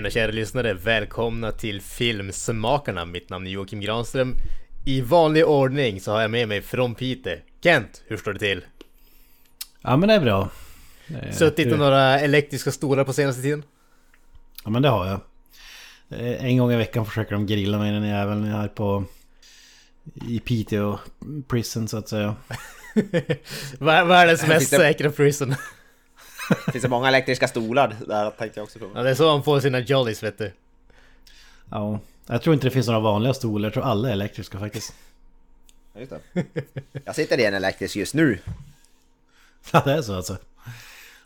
Tjena kära lyssnare, välkomna till Filmsmakarna. Mitt namn är Joakim Granström. I vanlig ordning så har jag med mig från Piteå. Kent, hur står det till? Ja men det är bra. Är- Suttit det- några elektriska stolar på senaste tiden? Ja men det har jag. Eh, En gång i veckan försöker de grilla mig den jäveln jag är på... I Piteå prison så att säga. Världens mest Finns det- säkra prison. Finns det många elektriska stolar där tänkte jag också på. Ja, det är så man får sina jollies vet du. Ja. Jag tror inte det finns några vanliga stolar, jag tror alla är elektriska faktiskt. Ja, Just det. Jag sitter i en elektrisk just nu. Ja det är så alltså.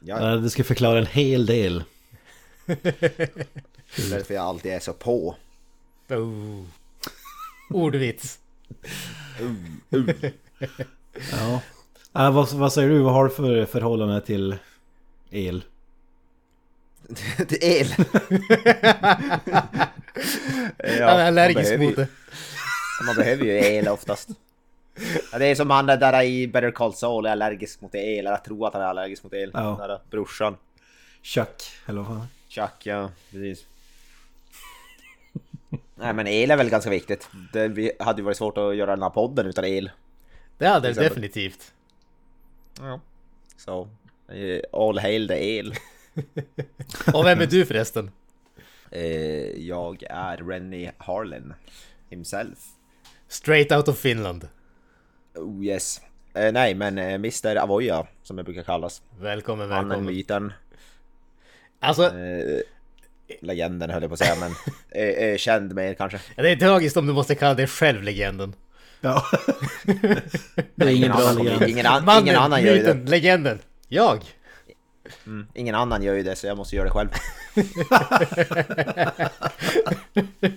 Ja, Ja, Det ska förklara en hel del. det är därför jag alltid är så på. Oh. Ordvits. Ja. Äh, vad, vad säger du, vad har du för förhållande till el? Till el! Han är allergisk man behöver mot ju- det. Man behöver ju el oftast. Ja, det är som han där i Better Call Saul är allergisk mot el, eller jag tror att han är allergisk mot el. Ja. Den där brorsan. Chuck, eller vad fan? Chuck, ja precis. Nej men el är väl ganska viktigt. Det vi hade ju varit svårt att göra den här podden utan el. Det hade det definitivt. Ja. Så, all hail the el. Och vem är du förresten? Eh, jag är Rennie Harlin himself. Straight out of Finland. Oh yes. Eh, nej men eh, Mr Avoya som jag brukar kallas. Välkommen, välkommen. myten, Alltså, eh, legenden höll jag på att säga men eh, eh, känd mer kanske. det är tragiskt om du måste kalla dig själv legenden. Ja. det är ingen bra annan, legend. ingen, an, Mannen, ingen annan gör ju det. myten, legenden. Jag! Mm, ingen annan gör ju det så jag måste göra det själv.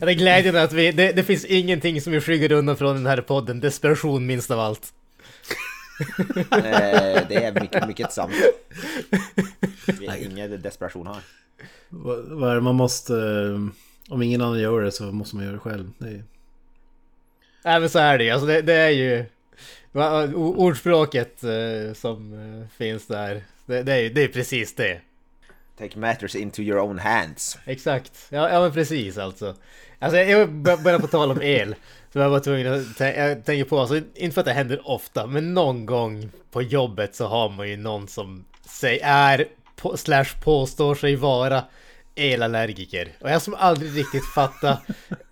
Det är glädjande att vi, det, det finns ingenting som vi skyggar undan från den här podden. Desperation minst av allt. Eh, det är mycket, mycket sant. Vi har ingen desperation här. Vad vad är det man måste... eh, Om ingen annan gör det så måste man göra det själv. Det är... Nej men så är det ju. Alltså det, det är ju... Ordspråket eh, som eh, finns där. Det, det är det är precis det. Take matters into your own hands. Exakt. Ja, ja men precis alltså. Alltså jag bör- börjar på tal om el. Så jag var tvungen att jag tänker på, alltså inte för att det händer ofta, men någon gång på jobbet så har man ju någon som säger, är, på, slash påstår sig vara elallergiker. Och jag som aldrig riktigt fattar,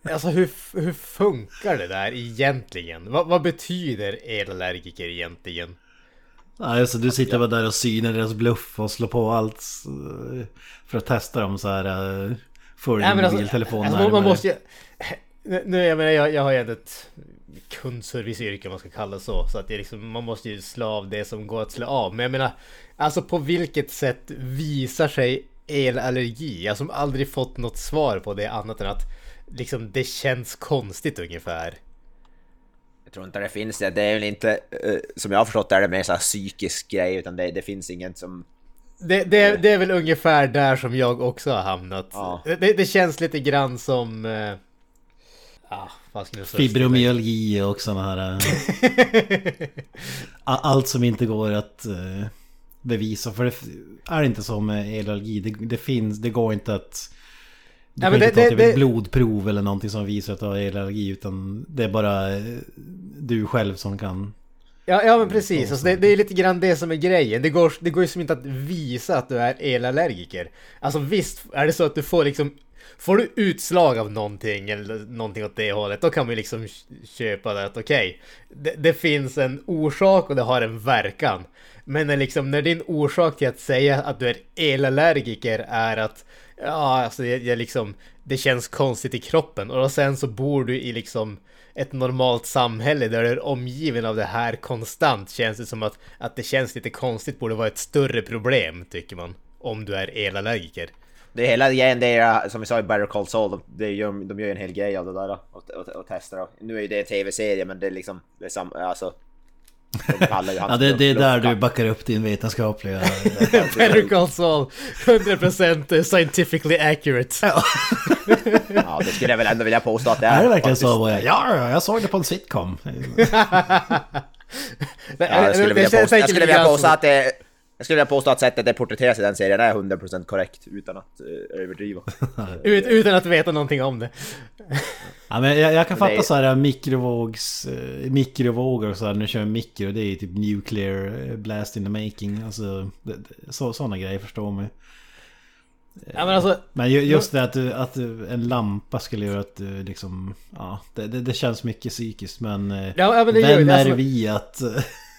alltså hur, hur funkar det där egentligen? Vad, vad betyder elallergiker egentligen? Nej, alltså du sitter bara där och synar deras bluff och slår på allt eh, för att testa dem så här. eh, Får din alltså, mobiltelefon alltså, man, måste ju... Nu, jag menar, jag, jag har ju ändå ett kundserviceyrke om man ska kalla det så. Så att det liksom, man måste ju slå av det som går att slå av. Men jag menar, alltså på vilket sätt visar sig elallergi? Jag har som aldrig fått något svar på det annat än att liksom det känns konstigt ungefär. Jag tror inte det finns det. Det är väl inte, eh, som jag har förstått det, är det mer så här psykisk grej, utan det, det finns inget som... Det, det, det är väl ungefär där som jag också har hamnat. Ja. Det, det känns lite grann som... Eh, ah? Fibromyalgi och sådana här... eh, Allt som inte går att bevisa. För det är inte så med elallergi. Det, det finns, det går inte att... Du Ja, kan inte det- ta det- typ ett det- blodprov eller någonting som visar att du har elallergi. Utan det är bara eh, du själv som kan... Ja, ja men precis. Alltså, det, det är lite grann det som är grejen. Det går, det går ju som inte att visa att du är elallergiker. Alltså visst är det så att du får liksom... Får du utslag av någonting eller någonting åt det hållet, då kan ju liksom köpa det att okej, det, det finns en orsak och det har en verkan. Men när, liksom, när din orsak till att säga att du är elallergiker är att ja, alltså jag, jag liksom, det känns konstigt i kroppen och sen så bor du i liksom ett normalt samhälle där du är omgiven av det här konstant känns det som att, att det känns lite konstigt borde vara ett större problem tycker man. om du är elallergiker. Det är hela grejen, det är som vi sa i Better Call Saul, de, de, gör, de gör en hel grej av det där och, och, och testar. Nu är ju det en tv-serie men det är liksom, det är sam, alltså... De kallar ju hans Ja, det, det är där du backar upp din vetenskapliga... Better Call Saul, 100% scientifically accurate. Ja, det skulle jag väl ändå vilja påstå att det är. är det verkligen faktiskt. så? Ja, ja, jag såg det på en sitcom. Ja, jag skulle vilja Det påstå, jag skulle vi vilja påstå att det... Jag skulle vilja påstå att sättet det porträtteras i den serien är 100% korrekt utan att uh, överdriva. Ut, utan att veta någonting om det. Ja, men jag, jag kan Det fatta så här mikrovågs... eh, mikrovågor och så här, du kör mikro, det är ju typ nuclear eh, blast in the making. Alltså, det, det, så, sådana grejer förstår man. Ja, men alltså, Men ju- just det att, du, att du, en lampa skulle göra att du liksom... Ja, det, det, det känns mycket psykiskt men... eh, Ja, men det vem det, är alltså- vi att...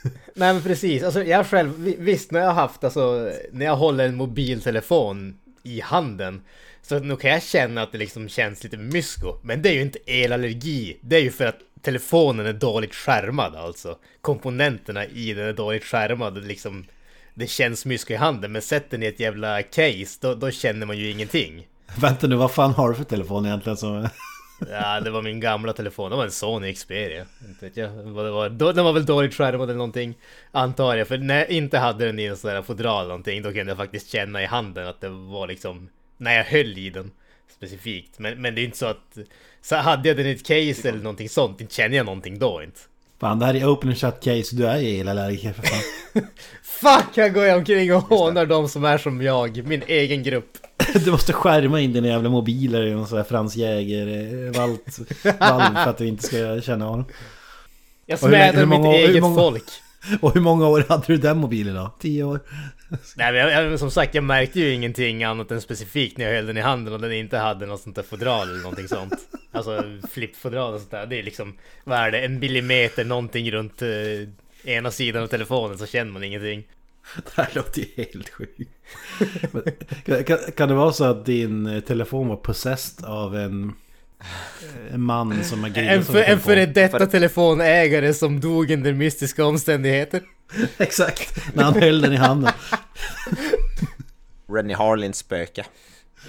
Nej men precis, alltså jag själv, visst när jag har haft, alltså när jag håller en mobiltelefon i handen så nu kan jag känna att det liksom känns lite mysko. Men det är ju inte elallergi, det är ju för att telefonen är dåligt skärmad alltså. Komponenterna i den är dåligt skärmade, liksom det känns mysko i handen. Men sätter ni ett jävla case, då, då känner man ju ingenting. Vänta nu, vad fan har du för telefon egentligen som... Ja, det var min gamla telefon. Det var en Sony Xperia. Inte vet jag vad det var. Den var väl dåligt skärmad eller någonting. Antar jag. För när jag inte hade den i en sån där fodral eller någonting, då kunde jag faktiskt känna i handen att det var liksom... När jag höll i den specifikt. Men, men det är inte så att... Så hade jag den i ett case eller någonting sånt, inte känner jag någonting då inte. Fan, det här är open shut case, du är ju elallergiker för fan. Fuck! Här går jag omkring och hånar de som är som jag. Min egen grupp. Du måste skärma in dina jävla mobiler i någon sån här Frans Jäger eh, för att du inte ska känna honom. Jag hur mitt eget många- folk. Och hur många år hade du den mobilen då? Tio år? Nej men jag, jag, som sagt, jag märkte ju ingenting annat än specifikt när jag höll den i handen och den inte hade något sånt där fodral eller någonting sånt. Alltså flippfodral och sånt där. Det är liksom, vad är det, en millimeter någonting runt eh, ena sidan av telefonen så känner man ingenting. Det här låter ju helt sjukt. Men, kan, kan, det vara så att din eh, telefon var possessed av en, en man som har En, för, en före detta telefonägare som dog under mystiska omständigheter. Exakt, när han höll den i handen. Rennie Harlins spöke.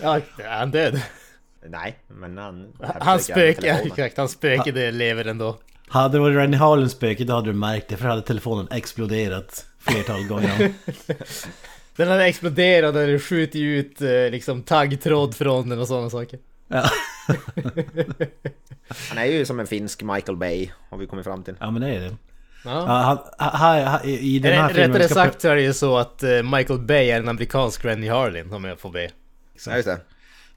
Ja, är han död? Nej, men han... Hans spöke, ja, exakt, hans spöke det lever ändå. Hade det varit Rennie Harlins spöke då hade du märkt det för hade telefonen exploderat flertal gånger. Den hade exploderat och det skjutit ut eh, liksom taggtråd från den och sådana saker. Ja. Han är ju som en finsk Michael Bay, har vi kommit fram till. ja men det är det. Ja. Han, här, här, i den här Rä- filmen... Rättare sagt så är det ju så att eh, Michael Bay är en amerikansk Rennie Harlin om jag får be. Ja, just det.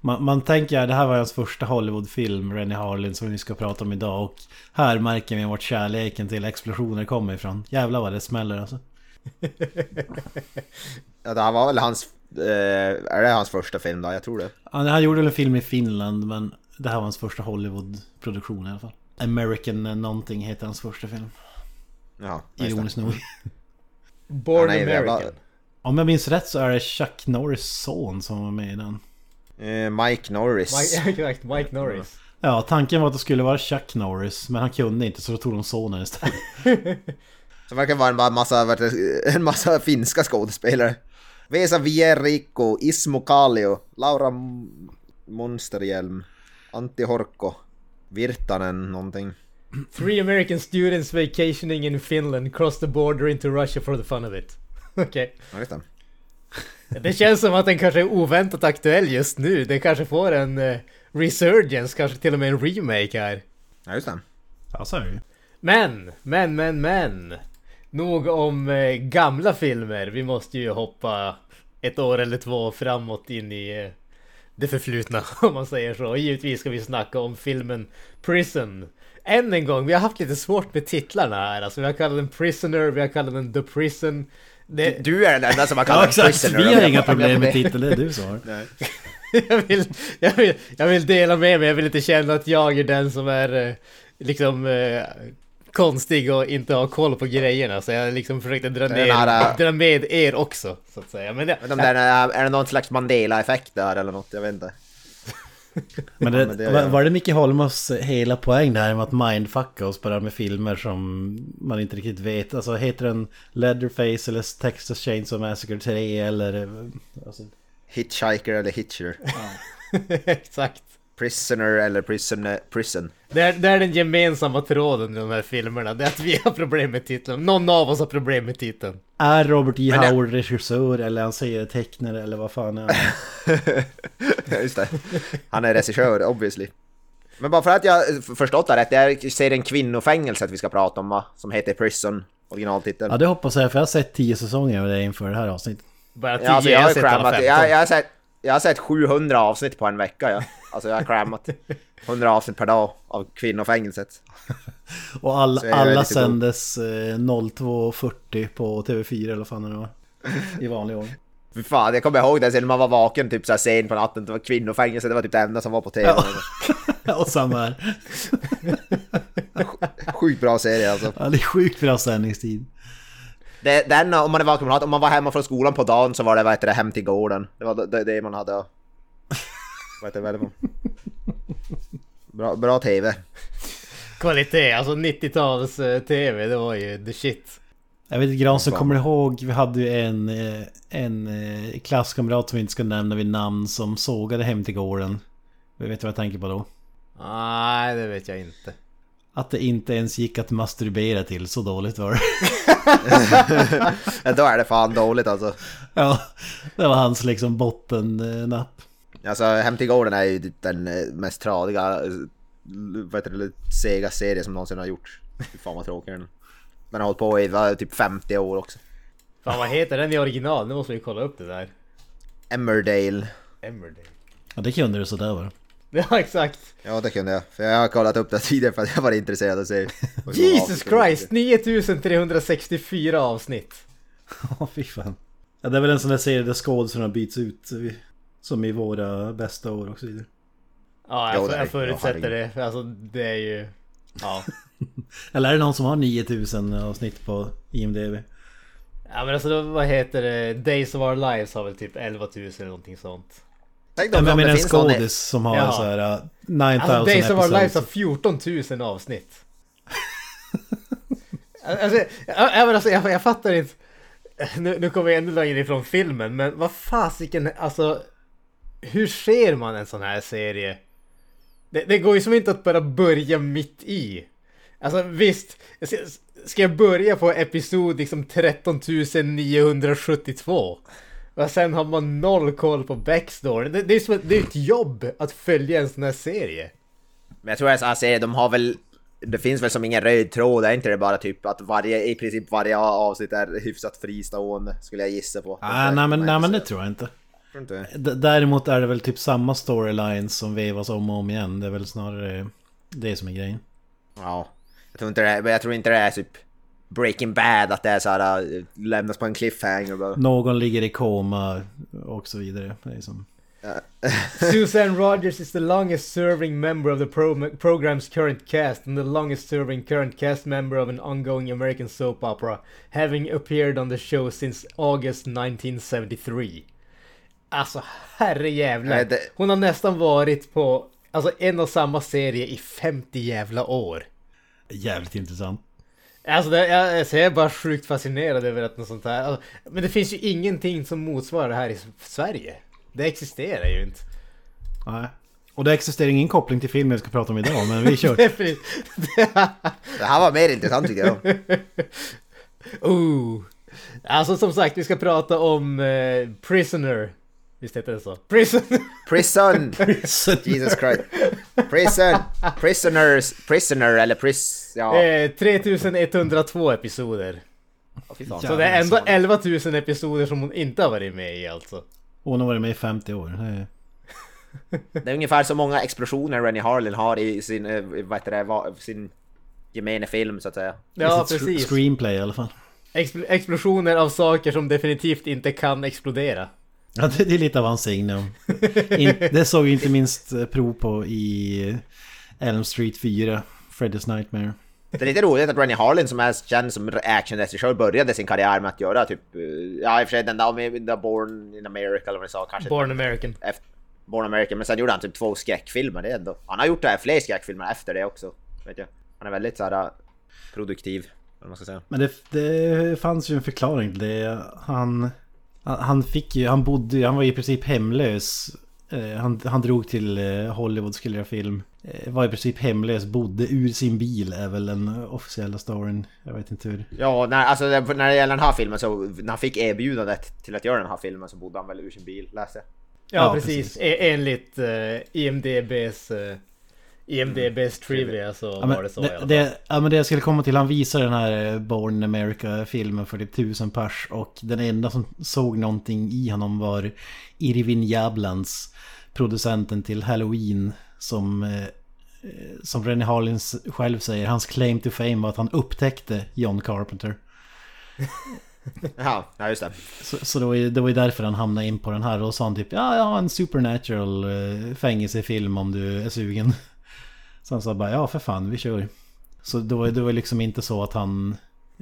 Man, man tänker det här var hans första Hollywoodfilm, Rennie Harlin, som vi ska prata om idag. Och här märker vi vart kärleken till explosioner kommer ifrån. Jävlar vad det smäller alltså. Ja, det här var väl hans... Eh, är det hans första film då? Jag tror det. Han, han gjorde väl en film i Finland, men det här var hans första Hollywood-produktion i alla fall. American någonting heter hans första film. Ja, Ironiskt nog. Born American. jävla- Om jag minns rätt så är det Chuck Norris son som var med i den. Eh, Mike Norris. Mike, Mike Norris. Ja, tanken var att det skulle vara Chuck Norris, men han kunde inte så då tog de sonen istället. Som verkar vara en massa, det, en massa finska skådespelare. Vesa Vierikko, Ismo Kallio, Laura Monsterhjelm, Antti Horkko, Virtanen någonting. Three American students vacationing in Finland cross the border into Russia for the fun of it. Okej. Ja, just det. Det känns som att den kanske är oväntat aktuell just nu. Den kanske får en eh, resurgence, kanske till och med en remake här. Ja, just det. Ja, så är det ju. Men, men, men, men. Nog om eh, gamla filmer. Vi måste ju hoppa ett år eller två framåt in i eh, det förflutna om man säger så. Och givetvis ska vi snacka om filmen Prison. Än en gång, vi har haft lite svårt med titlarna här. Alltså vi har kallat den Prisoner, vi har kallat den The Prison. Det, Du är den enda som har Ja, kallat exakt. Prisoner. Vi har inga problem med titeln, det är du som har. Nej. jag, vill, jag, vill, jag vill dela med mig, jag vill inte känna att jag är den som är eh, liksom eh, konstig och inte har koll på grejerna. Så jag liksom försökte dra, ner, här, äh, dra med er också, så att säga. Men det, Men de där, är det någon slags Mandela-effekt där eller något? Jag vet inte. Men, det, men det var, det Micke Holmos hela poäng där med att mindfucka oss bara med filmer som man inte riktigt vet? Alltså heter den Leatherface eller Texas Chainsaw Massacre 3 eller... eh, Alltså, Hitchhiker eller Hitcher. Exakt. Prisoner eller prisoner, prison. Det är, det är den gemensamma tråden i de här filmerna. Det är att vi har problem med titeln. Någon av oss har problem med titeln. är Robert E. Men Howard regissör eller han säger tecknare eller vad fan är han? Just det. Han är regissör, obviously. Men bara för att jag förstått det rätt, det är serien Kvinnofängelset vi ska prata om va? Som heter Prison, originaltiteln. Ja det hoppas jag för jag har sett 10 säsonger av det inför det här avsnittet. Bara tio, Ja, alltså jag har sett alla crammat, 15. jag, jag, har sett, jag har sett 700 avsnitt på en vecka ja. Alltså jag har crammat 100 avsnitt per dag av Kvinnofängelset. Och all, alla sändes eh, 02.40 på TV4 eller vad fan det var. I vanlig ordning. Fy fan, jag kommer ihåg det sen när man var vaken typ så här sen på natten, det var kvinnofängelse, det var typ det enda som var på TV. och samma här. Sjukt bra serie alltså. Ja, det är sjukt bra sändningstid. Det, den, om man är vaken på natten, om man var hemma från skolan på dagen så var det vad heter det, hem till gården. Det var det, det man hade. Vad heter det? Bra, bra TV. Kvalitet, alltså 90-tals eh, TV, det var ju the shit. Jag vet inte, Granström, Fan. kommer ihåg? Vi hade ju en, eh, en eh, klasskamrat som vi inte ska nämna vid namn som sågade hem till gården. Vet du vad jag tänker på då? Nej, det vet jag inte. Att det inte ens gick att masturbera till, så dåligt var det. Ja, då är det fan dåligt alltså. ja, det var hans liksom bottennapp. Alltså Hem till gården är ju typ den eh, mest tradiga, eh, vad heter det, sega serie som någonsin har gjorts. Fy fan vad tråkig den. Den har hållit på i va, typ 50 år också. Fan vad heter den i original? Nu måste vi kolla upp det där. Emmerdale. Emmerdale. Ja, det kunde du sådär var det. Ja, exakt. Ja det kunde jag. För jag har kollat upp det tidigare för att jag var intresserad av att se. Jesus Christ! 9364 avsnitt. Ja, fy fan. Ja, det är väl en sån där serie där skådespelarna byts ut. Som i våra bästa år och så vidare. Ja, Jo, jag, ja, förutsätter det. Alltså, det är ju... Ja. Eller är det någon som har 9000 avsnitt på IMDB? Ja men alltså vad heter det? Days of Our Lives har väl typ 11 000 eller någonting sånt. Tänk Ja, om, men med det en skådis som har Jaha. så här uh, 9000 Alltså Days of Our Lives har episodes. 14 000 avsnitt. alltså, jag, jag, men alltså, jag, jag fattar inte. Nu, nu kommer jag ännu längre ifrån filmen, men vad fasiken, alltså. Hur ser man en sån här serie? Det, det går ju som inte att bara börja mitt i. Alltså visst, ska, jag börja på episod liksom 13 972? Och sen har man noll koll på backstory. Det, det är som ett, det är ett jobb att följa en sån här serie. Men jag tror att serie, de har väl... Det finns väl som ingen röd tråd, är inte det bara typ att varje, i princip varje avsnitt är hyfsat fristående, skulle jag gissa på. Ah, nej, men, nej men det tror jag inte. Inte. D- Däremot är det väl typ samma storylines som vevas om och om igen. Det är väl snarare det som är grejen. Ja. Jag tror inte det, men jag tror inte det är typ Breaking Bad, att det är såhär, äh, lämnas på en cliffhanger bara. Någon ligger i koma och så vidare. Det är som... Susan Rogers is the longest serving member of the pro- program's current cast and the longest serving current cast member of an ongoing American soap opera, having appeared on the show since August 1973. Alltså herrejävlar. Det- Hon har nästan varit på alltså, en och samma serie i 50 jävla år. Jävligt intressant. Alltså det, jag, alltså, jag är bara sjukt fascinerad över att något sånt här. Alltså, men det finns ju ingenting som motsvarar det här i Sverige. Det existerar ju inte. Nej. Och det existerar ingen koppling till filmen vi ska prata om idag, men vi kör. Det här var mer intressant tycker jag. Ooh. Alltså som sagt, vi ska prata om eh, Prisoner. Visst heter det så? Prisoner! Prison! Jesus Christ. Prison! Prisoners! Prisoner eller pris... Ja. Eh, 3102 episoder. Fan. Så det är ändå 11 000 episoder som hon inte har varit med i alltså. Hon har varit med i 50 år. Det är... Det är ungefär så många explosioner Rennie Harlin har i sin, eh, vad heter det, sin gemene film så att säga. Ja, precis. Screenplay i alla fall. Expl- explosioner av saker som definitivt inte kan explodera. Ja, det, är lite av hans signum. In, det såg vi inte minst eh, prov på i Elm Street 4, Freddy's Nightmare. Det är lite roligt att Rennie Harlin som är känd som actionregissör började sin karriär med att göra typ, eh, ja i och för sig den där med Born in America eller vad ni sa kanske. Born American. Efter, Born American, men sen gjorde han typ två skräckfilmer. Det är ändå... Han har gjort det här fler skräckfilmer efter det också. Vet jag. Han är väldigt såhär produktiv. Vad man ska säga. Men det, det fanns ju en förklaring till det. Han, han fick ju, han bodde han var i princip hemlös. Eh, Han, han drog till eh, Hollywood skulle göra film. Eh, Var i princip hemlös, bodde ur sin bil är väl den officiella storyn. Jag vet inte hur. Ja, när, alltså det- när det gäller den här filmen så när han fick erbjudandet till att göra den här filmen så bodde han väl ur sin bil, läste jag. Ja, Ja, precis. precis. E- enligt uh, IMDBs, uh, IMDBs trivia så Ja, var det så i det, alla fall. det, ja men det jag skulle komma till, han visade den här eh, Born in America filmen för typ tusen pers och den enda som såg någonting i honom var Irvin Jablans, producenten till Halloween som eh, eh, som Rennie Harlins själv säger, hans claim to fame var att han upptäckte John Carpenter. Ja just det. Så, så det, var ju, det var ju därför han hamnade in på den här och sa han typ ja, jag har en supernatural fängelsefilm om du är sugen. Så han sa bara ja för fan vi kör. Så det var, det var liksom inte så att han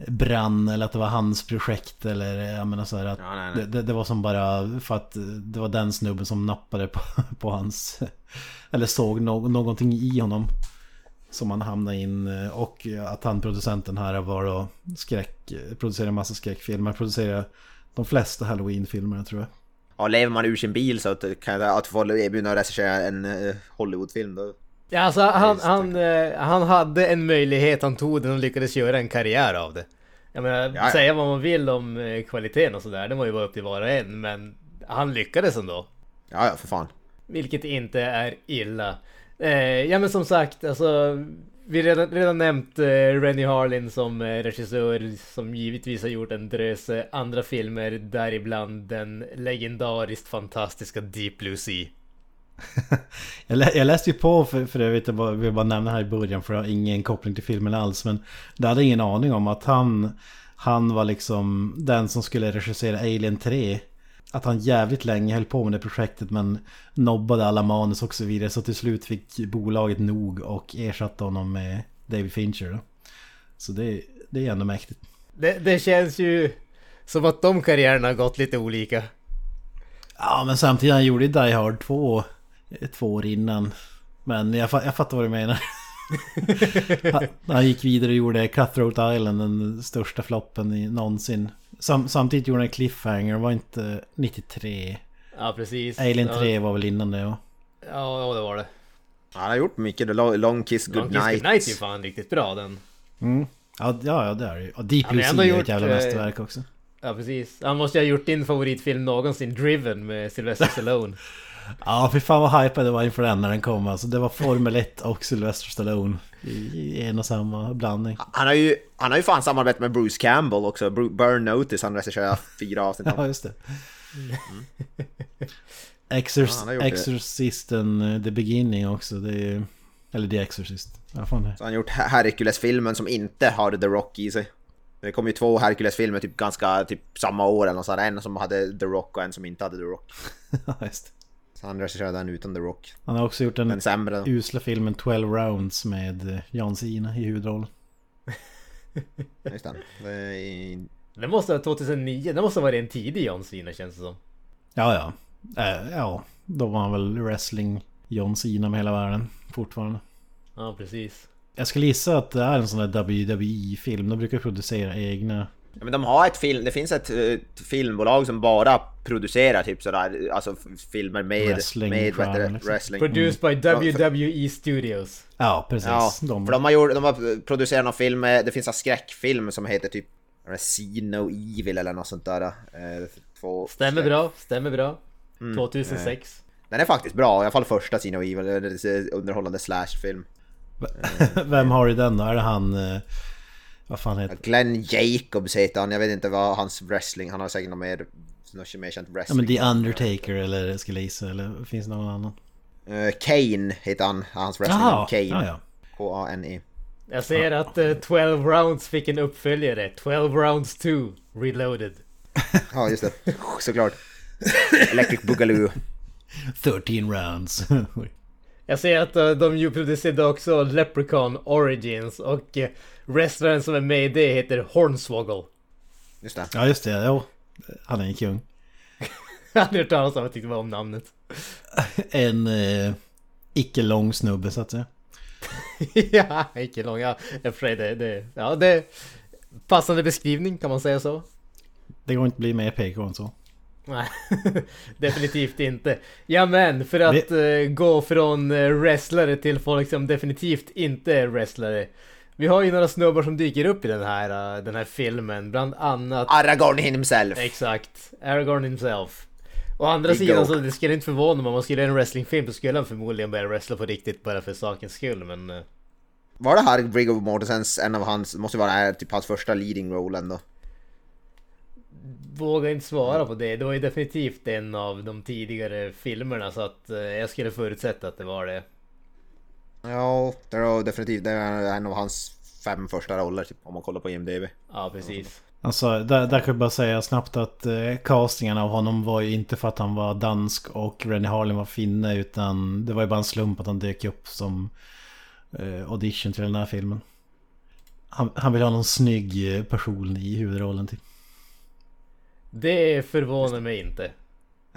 brann eller att det var hans projekt eller jag menar så här att Ja, nej, det, nej. det, det var som bara för att det var den snubben som nappade på, på hans eller såg no, någonting i honom. Som han hamnade in eh, och att han producenten här var då skräck, producerade massa skräckfilmer, producerade de flesta halloween-filmerna tror jag. Ja, lever man ur sin bil så att, kan att få erbjudande att regissera en uh, Hollywoodfilm då... Ja, alltså han, han, eh, han hade en möjlighet, han tog den och lyckades göra en karriär av det. Jag menar, Ja, ja. säga vad man vill om eh, kvaliteten och sådär, det må ju vara upp till var och en, men han lyckades ändå. Ja, ja, för fan. Vilket inte är illa. Eh, ja men som sagt, alltså vi redan, redan nämnt eh, Rennie Harlin som eh, regissör som givetvis har gjort en drös eh, andra filmer, däribland den legendariskt fantastiska Deep Blue Sea. Jag, lä, jag läste ju på för, för övrigt, jag bara- vill bara nämna här i början för jag har ingen koppling till filmen alls. Men det hade ingen aning om att han, han var liksom den som skulle regissera Alien 3. Att han jävligt länge höll på med det projektet men nobbade alla manus och så vidare. Så till slut fick bolaget nog och ersatte honom med David Fincher. Då. Så det, det är ändå mäktigt. Det, det känns ju som att de karriärerna har gått lite olika. Ja men samtidigt han gjorde Die Hard 2 eh, två år innan. Men jag, jag fattar vad du menar. han, han gick vidare och gjorde Cutthroat Island, den största floppen i någonsin. Sam, samtidigt gjorde han Cliffhanger, var inte 93. Ja precis. Alien ja, 3 var väl innan det ja. Ja, ja det var det. Han har gjort mycket. Long, long Kiss Long Goodnight. Kiss Goodnight är ju fan riktigt bra den. Mm. Ja, ja, ja det är det ju. Och Deep Han har Blue Sea är ett gjort, jävla eh, mästerverk också. Ja precis. Han måste ju ha gjort din favoritfilm någonsin, Driven med Sylvester Stallone. Ja, fy fan vad hypad det var inför den när den kom. Alltså det var Formel 1 och Sylvester Stallone. I, en och samma blandning. Han har ju, han har ju fan samarbetat med Bruce Campbell också. Burn Notice, han regisserar fyra avsnitt. Ja, just det. Exorc Ja, det. Exorcisten eh, The Beginning också. Det är, eller The Exorcist. Ja, fan det. Så han har gjort Hercules-filmen som inte har The Rock i sig. Det kom ju två Hercules-filmer typ ganska typ samma år eller något sånt. En som hade The Rock och en som inte hade The Rock. Ja, just. Så han regisserade den utan The Rock. Han har också gjort den Den sämre. usla filmen 12 Rounds med eh, John Cena i huvudrollen. Just den. Det är- Det måste vara 2009, det måste ha varit en tidig John Cena känns det som. Ja, ja. Äh, ja, då var han väl wrestling John Cena med hela världen fortfarande. Ja precis. Jag skulle gissa att det är en sån där WWE-film. De brukar producera egna. Ja, men de har ett film, det finns ett, eh, ett filmbolag som bara producerar typ sådär, alltså filmer med Wrestling, med du, liksom. wrestling. Produced by WWE Studios. Ja, precis. Ja, de, för de har, gjort, de har producerat någon film, det finns en skräckfilm som heter typ See No Evil eller något sånt där. eh, Två Stämmer skräck- bra, stämmer bra. Mm, 2006. Den är faktiskt bra, i alla fall första See No Evil, det underhållande slashfilm. Vem har i den då? Är det han... Vad fan heter Glenn Jacobs heter han, jag vet inte vad hans wrestling, han har säkert något mer, något mer känt Ja wrestling. men The Undertaker eller skulle gissa eller finns det någon annan? Eh, Kane heter han, hans wrestling Jaha, Kane. ja, ja. K-A-N-E. Jag ser att eh, 12 rounds fick en uppföljare. 12 rounds 2 reloaded. Ja, just det. Såklart. Electric Boogaloo. 13 rounds. Jag ser att eh, de ju producerade också Leprechaun Origins och uh, wrestlern som är med i det heter Hornswoggle. Just det. ja just det, jo. Han är en kung. Jag hade hört talas om jag tyckte om namnet. En eh, icke lång snubbe så att säga. ja, icke lång. Ja, jag det, det, ja, det är passande beskrivning kan man säga så. Det går inte att bli mer PK än så. Nej, definitivt inte. Ja men för att eh, gå från eh, wrestlare till folk som definitivt inte är wrestlare. Vi har ju några snubbar som dyker upp i den här, eh, den här filmen, bland annat Aragorn himself. Exakt, Aragorn himself. Å andra Big sidan dog. så det skulle inte förvåna mig om man skulle göra en wrestlingfilm så skulle han förmodligen börja wrestla på riktigt bara för sakens skull men... eh, Var det här Viggo Mortensens, en av hans, måste vara typ hans första leading role ändå? Vågar inte svara på det. Det var ju definitivt en av de tidigare filmerna så att eh, jag skulle förutsätta att det var det. Ja, det är definitivt det är en av hans fem första roller typ, om man kollar på IMDB. Ja precis. Alltså, där, där kan jag bara säga snabbt att eh, castingen av honom var ju inte för att han var dansk och Rennie Harlin var finne utan det var ju bara en slump att han dök upp som eh, audition till den här filmen. Han, han vill ha någon snygg eh, person i huvudrollen typ. Det förvånar mig inte.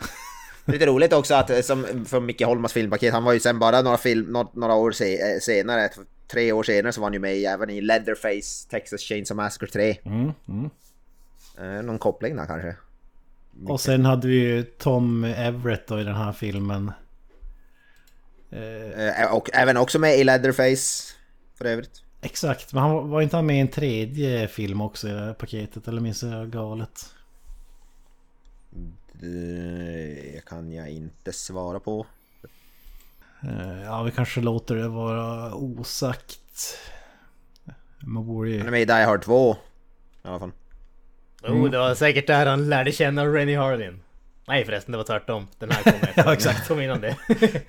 Lite roligt också att eh, som från Micke Holmas filmpaket, han var ju sen bara några, film, några, några år se, eh, senare, tre år senare så var han ju med i, även i Leatherface, Texas Chainsaw Massacre 3. Mm, mm. Eh, någon koppling där kanske? Och sen hade vi ju Tom Everett då i den här filmen. Och även också med i Leatherface, för övrigt. exakt, men han var, var inte han med i en tredje film också i det här paketet? Eller minns jag galet? Det kan jag inte svara på. Eh, ja, vi kanske låter det vara osagt. Man borde ju... Han är med i Die Hard 2. I alla fall. Oh, det var säkert där han lärde känna Rennie Harlin. Nej förresten, det var tvärtom. Den här kom efter. Ja, exakt. Kom innan det.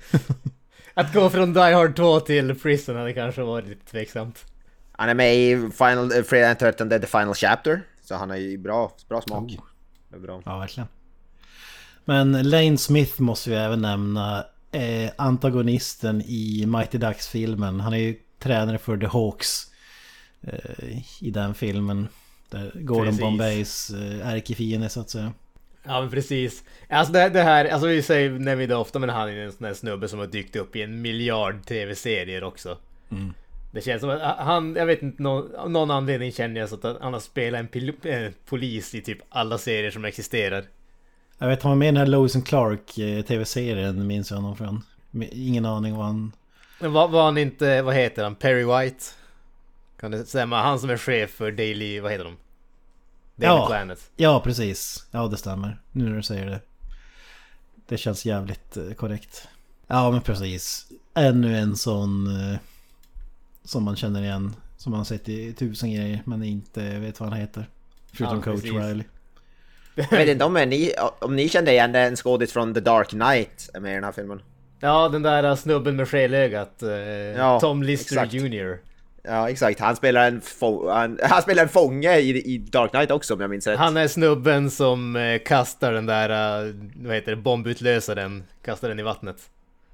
Att gå från Die Hard 2 till Prison hade kanske varit lite tveksamt. Han är med i Final, eh, Fredag den 13 The Final Chapter. Så han har ju bra, bra smak. Oh. Det är bra. Ja, verkligen. Men Lane Smith måste vi även nämna. Eh, antagonisten i Mighty Ducks-filmen. Han är ju tränare för The Hawks. Eh, I den filmen. Där Gordon Precis. Bombays eh, ärkefiende så att säga. Ja men precis. Alltså det, det här, alltså vi säger vi det ofta men han är en sån här snubbe som har dykt upp i en miljard tv-serier också. Det känns som att han, jag vet inte, någon, av någon anledning känner jag så att han har spelat en pil, eh, polis i typ alla serier som existerar. Jag vet han var med i den här Lois and Clark eh, tv-serien minns jag honom från. Ingen aning vad han... Var, var han inte, vad heter han, Perry White? Kan det stämma? Han som är chef för Daily, vad heter de? Daily Ja. Planet. Ja, precis. Ja, det stämmer. Nu när du säger det. Det känns jävligt eh, korrekt. Ja, men precis. Ännu en sån... Eh, som man känner igen. Som man har sett i tusen grejer, men inte vet vad han heter. Förutom Ja, Coach precis. Riley. Jag vet inte om ni, om ni kände igen en skådis från The Dark Knight är med i den här filmen. Ja, den där snubben med skelögat. Eh, Ja, Tom Lister exakt. Jr. Ja exakt, han spelar en, få, han, han spelar en fånge i, i Dark Knight också om jag minns rätt. Han är snubben som eh, kastar den där, eh, vad heter det, bombutlösaren. Kastar den i vattnet.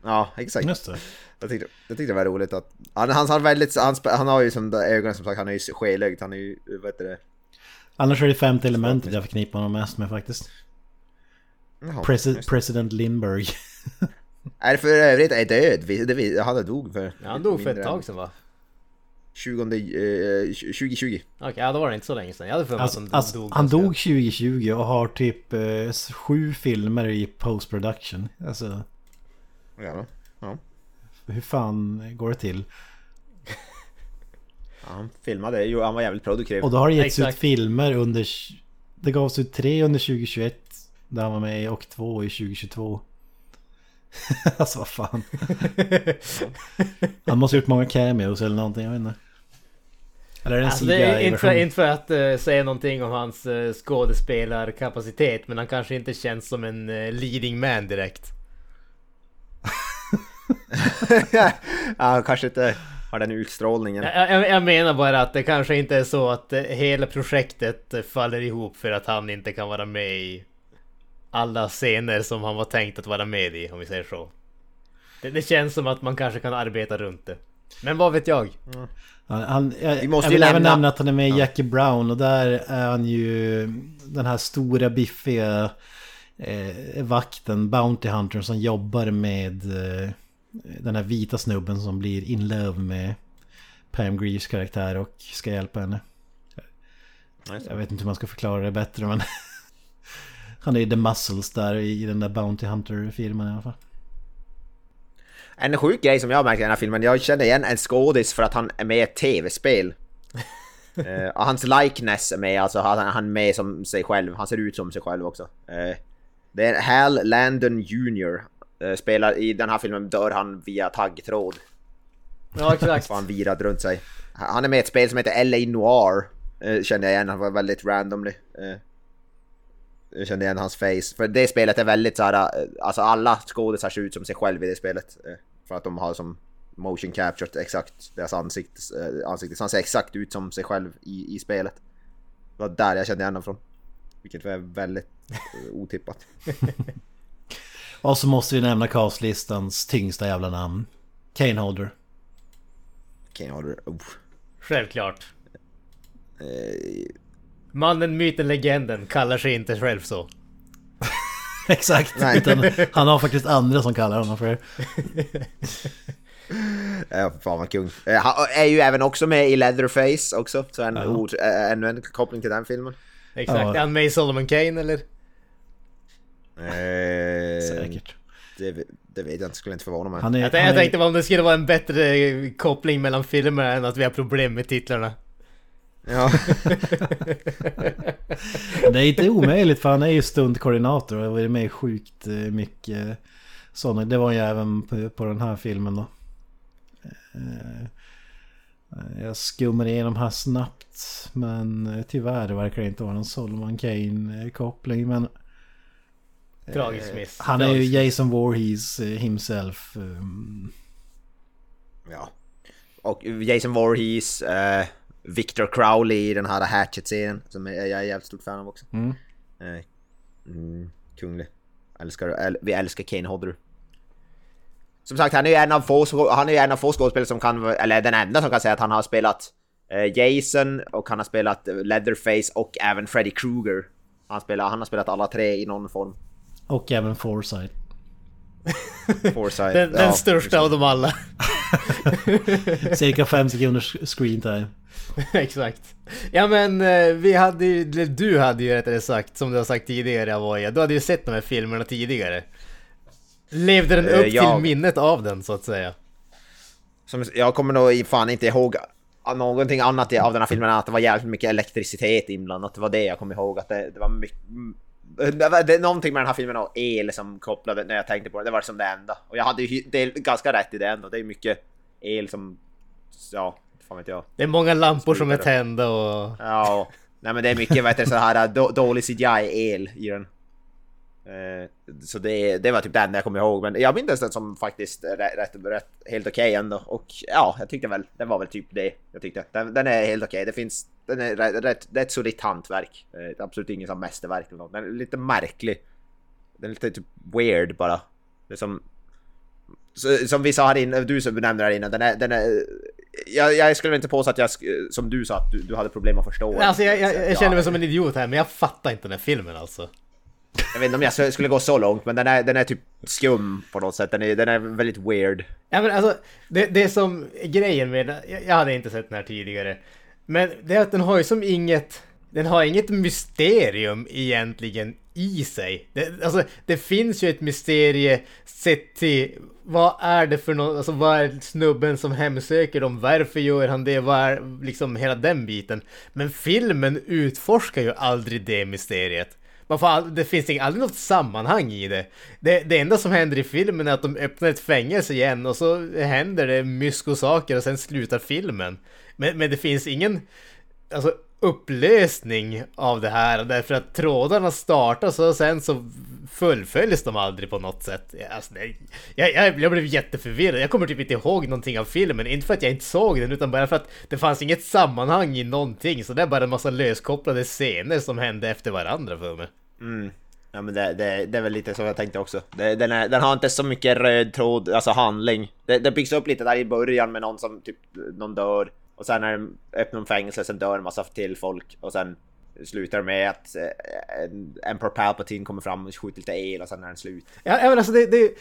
Ja exakt. Just det. Jag tyckte, jag tyckte det var roligt att... Han, han, har väldigt, han, han har ju som de ögonen som sagt, han är ju skelögd, han är ju, vad heter det? Annars är det femte elementet jag förknippar honom mest med faktiskt. Jaha, Presi- just det. President Lindbergh. Är för övrigt är död, det, han dog för... Ja, han dog för ett tag sedan va? 20, eh, 2020. Okej, ja då var det inte så länge sedan. Jag hade för mig Alltså, att han alltså, dog. han dog 2020 och har typ eh, sju filmer i post-production. Alltså, Ja, ja. hur fan går det till? Ja, han filmade, ju, han var jävligt produktiv. Och då har det getts ut Exakt. filmer under... Det gavs ut tre under 2021. Där han var med i och två i 2022. alltså vad fan. han måste ha gjort många cameos eller någonting, jag vet inte. Eller är det en Alltså det är inte för, inte för att eh, säga någonting om hans uh, skådespelarkapacitet men han kanske inte känns som en eh, leading man direkt. Ja, han kanske inte har den utstrålningen. Jag, jag, menar bara att det kanske inte är så att hela projektet faller ihop för att han inte kan vara med i alla scener som han var tänkt att vara med i om vi säger så. Det, det känns som att man kanske kan arbeta runt det. Men vad vet jag? Han, han, jag, Vi måste jag ju vill även nämna- nämna att han är med i Jackie Brown och där är han ju den här stora biffiga eh, vakten, Bounty Hunter som jobbar med eh, den här vita snubben som blir in love med Pam Greers karaktär och ska hjälpa henne. Jag vet inte hur man ska förklara det bättre men Han är ju The Muscles där i den där Bounty Hunter-filmen i alla fall. En sjuk grej som jag märkt i den här filmen, jag känner igen en skådis för att han är med i ett tv-spel. uh, hans likeness är med, alltså han, han är med som sig själv, han ser ut som sig själv också. Uh, det är Hal Landon Jr. Uh, spelar, i den här filmen dör han via taggtråd. Ja, exakt. Så han virad runt sig. Han är med i ett spel som heter LA Noir. Uh, kände jag igen, han var väldigt randomly. Uh, jag kände igen hans face. För det spelet är väldigt så här, alltså alla skådisar ser ut som sig själv i det spelet. För att de har som motion captured exakt deras ansikte. Ansikte. Så han ser exakt ut som sig själv i, i spelet. Det var där jag kände igen honom från. Vilket var väldigt otippat. Och så måste vi nämna castlistans tyngsta jävla namn. Kane Holder. Kane Holder. Oh. Självklart. Eh, Mannen, myten, legenden kallar sig inte själv så. Exakt. Nej. Utan han har faktiskt andra som kallar honom för det. Ja, fan vad kung. Eh, Han är ju även också med i Leatherface också, så en, Ja. ord, äh, ännu en koppling till den filmen. Exakt. Ja. Är han med i Solomon Kane eller? Eh, Säkert. Det, det vet jag inte, skulle inte förvåna mig. Han är, Jag, han jag är, tänkte om det skulle vara en bättre koppling mellan filmerna än att vi har problem med titlarna. Ja, det är inte omöjligt för han är ju stundkoordinator och har varit med sjukt eh, mycket sådana. Det var ju även på, på den här filmen då. Eh, Jag skummar igenom här snabbt men eh, tyvärr verkar det inte vara någon Solomon Kane-koppling. Men Tragisk miss. han är ju. Jason Voorhees eh, himself. um, ja. Och Jason Voorhees, eh, Victor Crowley i den här Hatchet-serien, som jag jag är jävligt stort fan av också. Mm. Eh, mm, kunglig. Älskar, äl, vi älskar Kane Hodder. Som sagt, han är ju en av få, han är ju en av få skådespelare som kan, eller den enda som kan säga att han har spelat eh, Jason och han har spelat eh, Leatherface och även Freddy Krueger. Han, spelar, han har spelat alla tre i någon form. Och även Foresight. Foresight. Den, den ja, största av dem alla. Cirka fem sekunders screen time. Exakt. Ja men eh, vi hade ju, du hade ju rättare sagt, som du har sagt tidigare Avoya, du hade ju sett de här filmerna tidigare. Levde den Eh, upp jag- till minnet av den så att säga? Som, jag kommer nog fan inte ihåg någonting annat av den här filmen än att det var jävligt mycket elektricitet inblandat. Det var det jag kom ihåg. Att det, det var mycket... Det, är någonting med den här filmen och el som kopplade när jag tänkte på det. Det var som det enda. Och jag hade ju det är ganska rätt i det ändå. Det är mycket el som... Ja, fan vet jag. Det är många lampor som är tända och... Ja, nej men det är mycket heter det, så här då, dålig CGI-el i den. Eh, så det, det var typ det enda jag kommer ihåg, men jag minns den som faktiskt rätt, rätt, helt okej ändå. Och ja, jag tyckte väl, det var väl typ det jag tyckte. Den, den är helt okej, det finns, den är rätt, rätt, det är ett solitt hantverk. Eh, det är absolut ingen som mästerverk eller något. Den är lite märklig. Den är lite typ weird bara. Det är som... Som vi sa här inne, du som benämnde det här innan, den är... Den är jag, jag skulle inte påstå att jag, som du sa, att du, du hade problem att förstå. Alltså jag, jag, jag ja, känner mig som en idiot här, men jag fattar inte den här filmen alltså. Jag vet inte om jag skulle gå så långt, men den är, den är typ skum på något sätt. Den är, den är väldigt weird. Ja men alltså, det, det som grejen med jag hade inte sett den här tidigare. Men det är att den har ju som inget, den har inget mysterium egentligen i sig. Det, alltså, det finns ju ett mysterie sett till vad är det för något, alltså vad är snubben som hemsöker dem, varför gör han det, vad är liksom hela den biten. Men filmen utforskar ju aldrig det mysteriet. Man får all, det finns aldrig något sammanhang i det. det. Det enda som händer i filmen är att de öppnar ett fängelse igen och så händer det mysko saker och sen slutar filmen. Men, men det finns ingen alltså, upplösning av det här därför att trådarna startas och sen så fullföljs de aldrig på något sätt. Alltså, det, jag, jag, jag blev jätteförvirrad. Jag kommer typ inte ihåg någonting av filmen. Inte för att jag inte såg den utan bara för att det fanns inget sammanhang i någonting. Så det är bara en massa löskopplade scener som hände efter varandra för mig. Mm. Ja men det, det, det är väl lite så jag tänkte också. Det, den, är, den har inte så mycket röd tråd, alltså handling. Det, det byggs upp lite där i början med någon som typ, någon dör. Och sen när de öppnar de fängelse, sen dör en massa till folk. Och sen slutar med att eh, Emperor Palpatine kommer fram och skjuter lite el och sen är den slut. Ja, ja, men alltså det, det,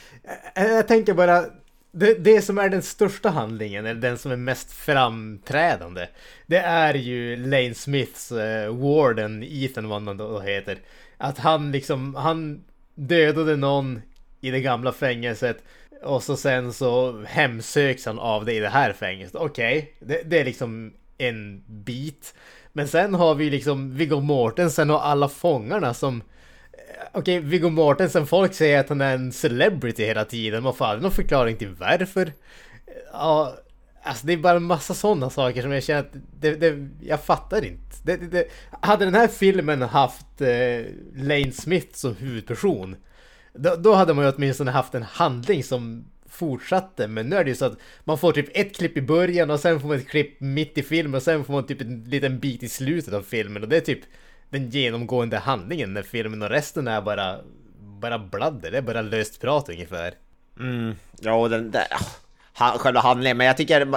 eh, jag tänker bara, det, det som är den största handlingen, eller den som är mest framträdande, det är ju Lane Smiths uh, Warden, Ethan vad han då heter. Att han liksom, han dödade någon i det gamla fängelset och så sen så hemsöks han av det i det här fängelset. Okej, okay, det, det är liksom en bit. Men sen har vi liksom Viggo Mortensen och alla fångarna som eh, Okej, okay, Viggo Mortensen, folk säger att han är en celebrity hela tiden. Man får aldrig någon förklaring till varför. Ja, alltså det är bara en massa sådana saker som jag känner att det, det, jag fattar inte. Det, det, hade den här filmen haft eh, Lane Smith som huvudperson, då, då hade man ju åtminstone haft en handling som fortsatte. Men nu är det ju så att man får typ ett klipp i början och sen får man ett klipp mitt i filmen och sen får man typ en liten bit i slutet av filmen och det är typ den genomgående handlingen när filmen och resten är bara bara bladder, det är bara löst prat ungefär. Mm, ja, den där, ah, själva handlingen, men jag tycker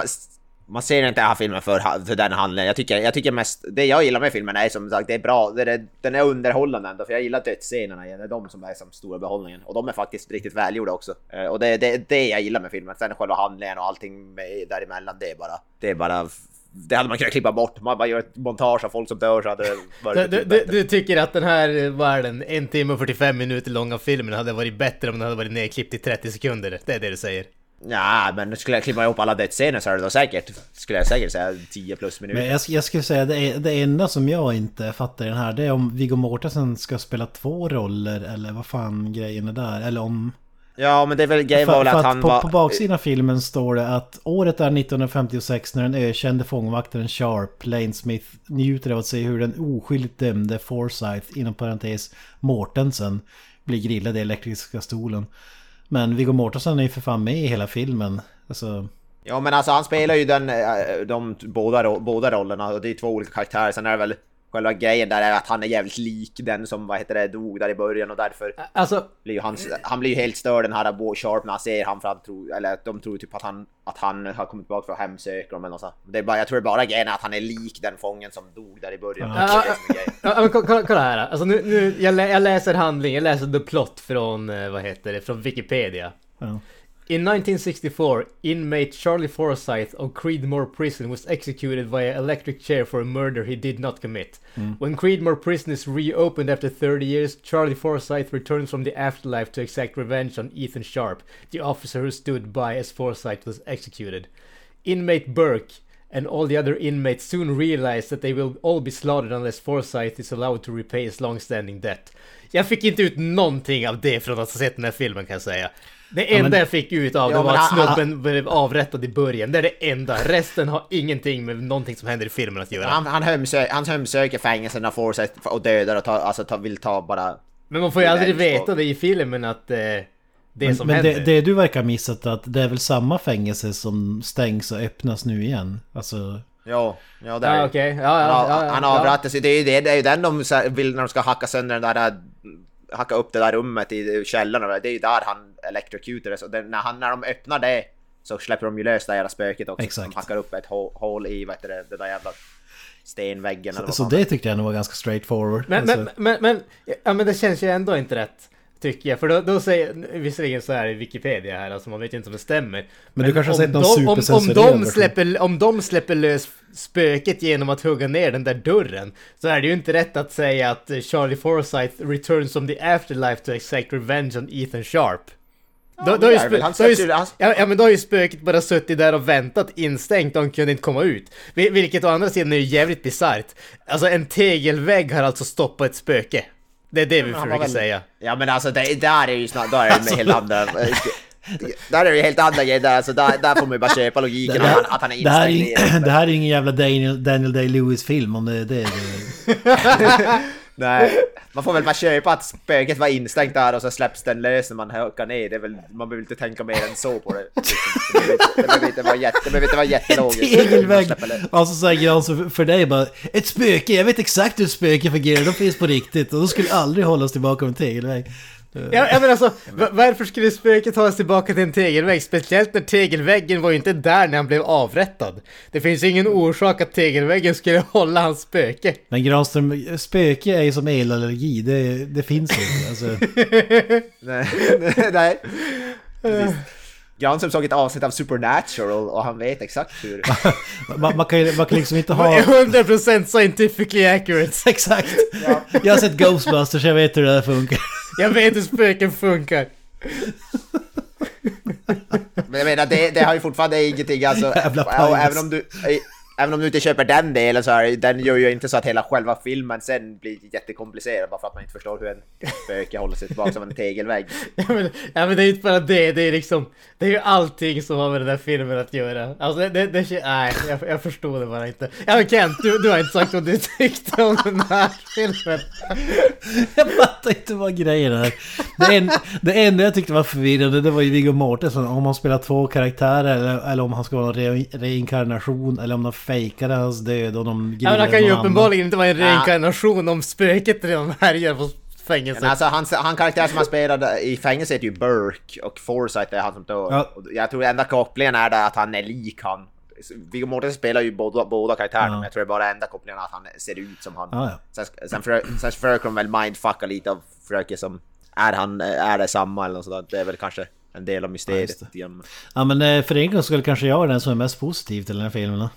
man ser inte den här filmen för, för den handlingen. Jag tycker, jag tycker mest, det jag gillar med filmen är som sagt, det är bra, det är, den är underhållande ändå, för jag gillar dödsscenerna, det är de som är som stora behållningen. Och de är faktiskt riktigt välgjorda också. Eh, och det är det, det jag gillar med filmen. Sen själva handlingen och allting med, däremellan, det är bara, det är bara det hade man kunnat klippa bort. Man bara gör ett montage av folk som dör så hade det varit du, du, du, tycker att den här, vad är den, en timme och 45 minuter långa filmen hade varit bättre om den hade varit nedklippt i 30 sekunder? Det är det du säger? Ja, men skulle jag klippa ihop alla dödsscener så är det då säkert, skulle jag säkert säga 10 plus minuter. Men jag, jag skulle säga det, det enda som jag inte fattar i den här, det är om Viggo Mortensen ska spela två roller eller vad fan grejen är där, eller om... Ja, men det är väl grejen var väl att, att han på, var... På baksidan av filmen står det att året är 1956 när den ökände fångvaktaren Sharp, Lane Smith, njuter av att se hur den oskyldigt dömde Forsyth, inom parentes Mortensen, blir grillad i elektriska stolen. Men Viggo Mortensen är ju för fan med i hela filmen. Alltså... Ja men alltså han spelar ju den, eh, de båda, båda rollerna och det är två olika karaktärer. Sen är det väl själva grejen där är att han är jävligt lik den som vad heter det, dog där i början och därför alltså, blir ju han, han blir ju helt störd den här Bo Sharp när han ser han för han tror, eller de tror typ att han, att han har kommit tillbaka för att hemsöka dem eller något Det är bara, jag tror det bara grejen är att han är lik den fången som dog där i början. Ja, ja, men kolla, kolla här, alltså nu, nu jag, lä, jag läser handling, jag läser the plot från, eh, vad heter det, från Wikipedia. Ja. In 1964, inmate Charlie Forsyth of Creedmoor Prison was executed via electric chair for a murder he did not commit. Mm. When Creedmoor Prison is reopened after 30 years, Charlie Forsyth returns from the afterlife to exact revenge on Ethan Sharp, the officer who stood by as Forsyth was executed. Inmate Burke and all the other inmates soon realize that they will all be slaughtered unless Forsyth is allowed to repay his long-standing debt. Jag fick inte ut någonting av det från att ha sett den här filmen kan jag säga. Det enda ja, men... jag fick ut av det ja, var att snubben blev avrättad i början. Det är det enda. Resten har ingenting med någonting som händer i filmen att göra. Han, han, hemsö han hemsöker fängelserna får sig och dödar och tar, alltså, tar, vill ta bara... Men man får ju aldrig veta det i filmen att... Eh, det men, som men händer. Det, det du verkar missat att det är väl samma fängelse som stängs och öppnas nu igen? Alltså... Ja, ja det är ja, okay. ja, ja, Han, ja, han avrättar sig. Det är ju det, det är ju den de vill när de ska hacka sönder den där hacka upp det där rummet i källaren. Det är ju där han electrocutades. Och när, han, när de öppnar det så släpper de ju lös det jävla spöket också. Exakt. De hackar upp ett hål i vad det, det där jävla stenväggen. Så, så det tyckte jag nog var ganska straightforward. Men, alltså. men, men, men, ja, men det känns ju ändå inte rätt. Tycker jag, för då, då säger, visserligen så är det Wikipedia här, alltså man vet ju inte om det stämmer. Men, men du kanske har sett någon om, om, de släpper, om de släpper lös spöket genom att hugga ner den där dörren, så är det ju inte rätt att säga att Charlie Forsyth returns from the afterlife to exact revenge on Ethan Sharp. Då, då, har ju ja, ja, men då har ju spöket bara suttit där och väntat instängt och han kunde inte komma ut. Vilket å andra sidan är ju jävligt bisarrt. Alltså en tegelvägg har alltså stoppat ett spöke. Det är det vi försöker väl... säga. Ja men alltså det, där är ju snart, då är det alltså, helt andra... där är det ju helt andra grejer där, så där, där får man ju bara köpa logiken här, att han är instängd Det här är ju ingen jävla Daniel, Daniel Day-Lewis film om det är det. det. Nej, man får väl bara köpa att spöket var instängt där och så släpps den lös när man hökar ner. Det är väl, man behöver inte tänka mer än så på det. Det behöver inte vara, jätte, det behöver inte vara jättelogiskt. Tegelvägg! Alltså säger han så för dig bara Ett spöke, jag vet exakt hur ett spöke fungerar, de finns på riktigt och de skulle aldrig hållas tillbaka av en tegelvägg. Ja, men alltså, va- varför skulle spöket ta sig tillbaka till en tegelvägg? Speciellt när tegelväggen var ju inte där när han blev avrättad. Det finns ingen orsak att tegelväggen skulle hålla hans spöke. Men Granström, spöke är ju som elallergi. Det, det finns ju. Alltså, Nej. Nej. Precis. Granström såg ett avsnitt av Supernatural och han vet exakt hur... man, man, kan, ju- man kan liksom inte ha... 100% scientifically accurate. Exakt! Jag har sett Ghostbusters, jag vet hur det där funkar. Jag vet hur spöken funkar. Men jag menar, det, det har ju fortfarande ingenting alltså... Jävla pajs. även om du... Även om du inte köper den delen så är den gör ju inte så att hela själva filmen sen blir jättekomplicerad bara för att man inte förstår hur en spöke håller sig tillbaka som en tegelvägg. Ja men, ja men det är inte bara det, det är liksom Det är ju allting som har med den där filmen att göra Alltså det, det, det nej jag, jag förstod det bara inte Ja men Kent, du, du har inte sagt vad du tyckte om den här filmen Jag fattar inte vad grejen är. Det, en, det enda jag tyckte var förvirrande det var ju Viggo Mortensen. Om han spelar två karaktärer eller, eller om han ska vara en re, reinkarnation. Eller om de fejkade hans död och de Ja men han kan ju uppenbarligen inte vara en Ja. reinkarnation om spöket redan härjar på fängelset Men alltså han, han karaktär som han spelade i fängelse heter ju Burke och Forsyth är han som dör. Ja. Jag tror enda kopplingen är det att han är lik han. Viggo Mortensen spelar ju båda, båda karaktärerna Ja. men jag tror det är bara enda kopplingen är att han ser ut som han. Ja, ja. Sen, sen, för, sen de väl mindfucka lite av försöker som är han, är det samma eller något sådant. Det är väl kanske en del av mysteriet. grann. Ja men eh, för en gång skulle kanske jag vara den som är mest positiv till den här filmen.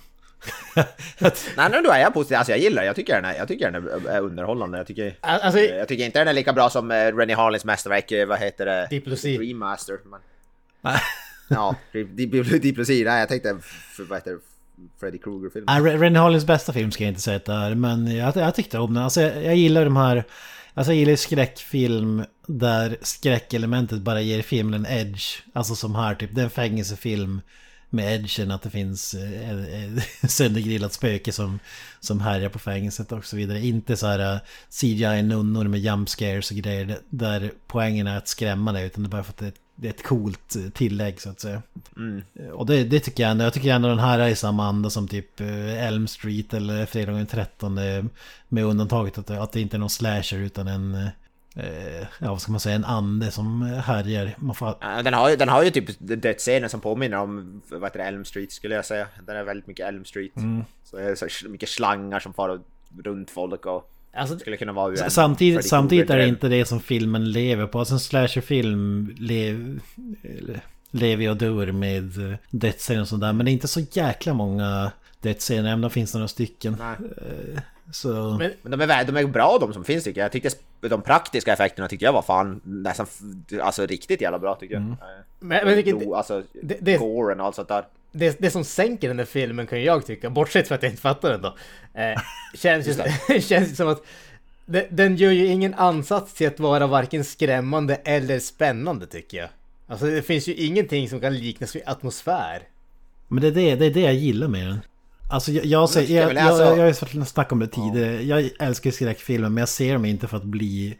Nej nu då är jag positiv, alltså jag gillar jag tycker den är, jag tycker den är, underhållande. Jag tycker, Alltså jag tycker inte den är lika bra som uh, Rennie Harlins mästerverk, eh, vad heter det? Sea. Remaster. Men... Ja, Sea, nej jag tänkte, vad heter det? Freddy Krueger-film. Ja, Re- Rennie Harlins bästa film ska jag inte säga att det är, men jag, jag tyckte om den. Alltså jag, jag gillar de här... Alltså jag gillar skräckfilm där skräckelementet bara ger filmen en edge. Alltså som här typ, det är en fängelsefilm med edgen att det finns eh, eh, söndergrillat spöke som, som härjar på fängelset och så vidare. Inte så här eh, CGI-nunnor med jump scares och grejer där- poängen är att skrämma dig utan det är bara för att det, det är ett coolt eh, tillägg så att säga. Och det, det tycker jag ändå. Jag tycker ändå den här är i samma anda som typ eh, Elm Street eller Fredagen den 13. eh, Med undantaget att, att det inte är någon slasher utan en... eh, Ja, vad ska man säga? En ande som härjar. Man får, Den har, den har ju typ dödsscener som påminner om vad heter det, Elm Street skulle jag säga. Den är väldigt mycket Elm Street. Så det är så mycket slangar som far runt folk och Alltså, skulle kunna vara ur en samtidigt, samtidigt är det inte det som filmen lever på. Alltså en slasherfilm lev, lever och dör med eh, dödsscener och sådär. Men det är inte så jäkla många dödsscener, även om det finns några stycken. Nej. Eh, Så... Men- Men de är, de är bra de som finns tycker jag. Jag tyckte de praktiska effekterna tyckte jag var fan nästan alltså riktigt jävla bra tycker jag. Mm. Eh, men, men vilket, alltså det- det- goren och allt sånt där. det, det som sänker den här filmen kan jag tycka, bortsett från att jag inte fattar den då. Eh, känns, ju, känns som att det, den gör ju ingen ansats till att vara varken skrämmande eller spännande tycker jag. Alltså det finns ju ingenting som kan liknas vid atmosfär. Men det är det, det är det jag gillar med den. Alltså jag, jag, tycker jag, jag jag, jag, har snackat om det tidigare. Jag älskar skräckfilmer men jag ser dem inte för att bli...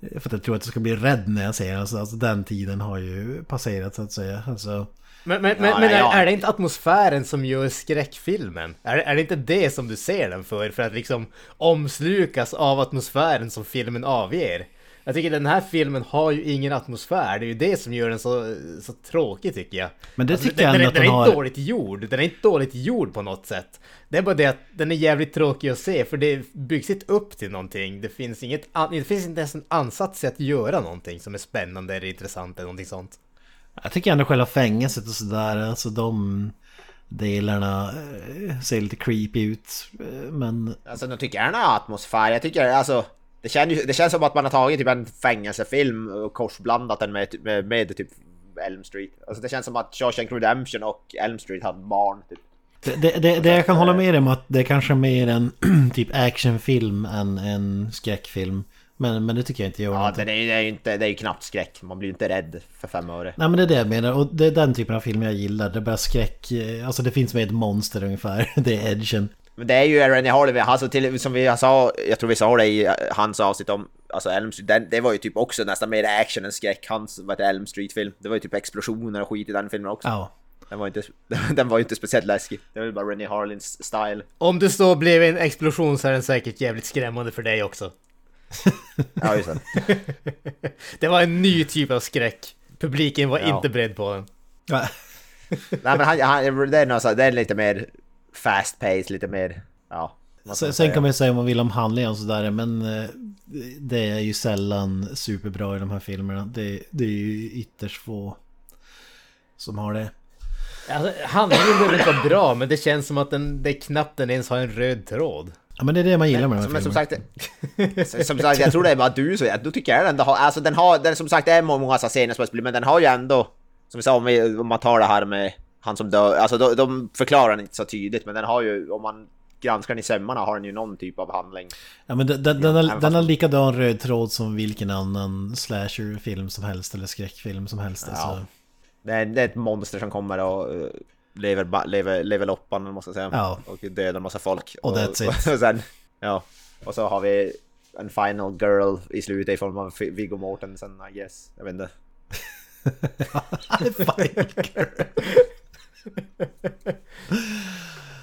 För att jag tror att jag ska bli rädd när jag ser dem. Alltså, alltså den tiden har ju passerat så att säga. Alltså, Men, men, Ja, men, men är, ja. är det inte atmosfären som gör skräckfilmen? Är, är det inte det som du ser den för? För att liksom omslukas av atmosfären som filmen avger? Jag tycker den här filmen har ju ingen atmosfär, det är ju det som gör den så, så tråkig tycker jag. Men det Alltså, tycker jag den, ändå den, att den den är inte har- dåligt gjord, den är inte dåligt gjord på något sätt. Det är bara det att den är jävligt tråkig att se, för det byggs inte upp till någonting. Det finns, inget, det finns inte ens en ansats till att göra någonting som är spännande eller intressant eller någonting sånt. jag tycker ändå själva fängelset och sådär. Alltså de delarna eh, ser lite creepy ut. Eh, Men Alltså de tycker gärna atmosfär. Jag tycker alltså det känns, det känns som att man har tagit typ en fängelsefilm och korsblandat den med, med, med typ Elm Street. Alltså det känns som att Shawshank Redemption och Elm Street hade barn typ. det, det, det, det jag kan hålla med om att det är kanske mer en typ actionfilm än en skräckfilm. Men, men det tycker jag inte gör Ja, någonting. det är, det är ju inte, det är ju knappt skräck. Man blir ju inte rädd för fem öre. Nej men det är det jag menar och det är den typen av film jag gillar. Det är bara skräck. eh, Alltså det finns med ett monster ungefär. Det är edgen. Men det är ju Rennie Harley, alltså till, som vi sa, jag tror vi sa det i eh, hans avsnitt om alltså Elm Street, den, det var ju typ också nästan mer action än skräck, hans vad heter det, Elm Street-film. Det var ju typ explosioner och skit i den filmen också. Ja. Den var inte, den var ju inte speciellt läskig. Det var ju bara Rennie Harlins style. Om det så blev en explosion så är den säkert jävligt skrämmande för dig också. Ja, just det. Det var en ny typ av skräck. Publiken var Ja. inte beredd på den. Nej men han, han, det, är något, det är lite mer fast pace, lite mer... Ja. Sen, sen säga? kan man ju säga vad man vill om handlingen och sådär men eh, det är ju sällan superbra i de här filmerna. Det, det är ju ytterst få som har det. Alltså, handlingen behöver inte vara bra, men det känns som att den, det knappt den ens har en röd tråd. Ja men det är det man gillar med de här Men som filmerna. sagt, som- som sagt, jag tror det är bara du så då tycker jag den har, alltså den har, den som sagt det är många så scener som är men den har ju ändå, som vi sa om, vi, om man tar det här med han som dör, alltså de, de förklarar den inte så tydligt men den har ju, om man granskar den i sömmarna har den ju någon typ av handling. Ja men den, den, den, har, den har likadan röd tråd som vilken annan slasherfilm som helst eller skräckfilm som helst. Ja. Alltså. Det är, det är ett monster som kommer och uh, lever, lever, lever loppan, måste jag säga. Ja. Och dödar en massa folk. Och that's it. Och, sen, ja. Och så har vi en final girl i slutet i form av Viggo Mortensen, I guess. Jag vet inte.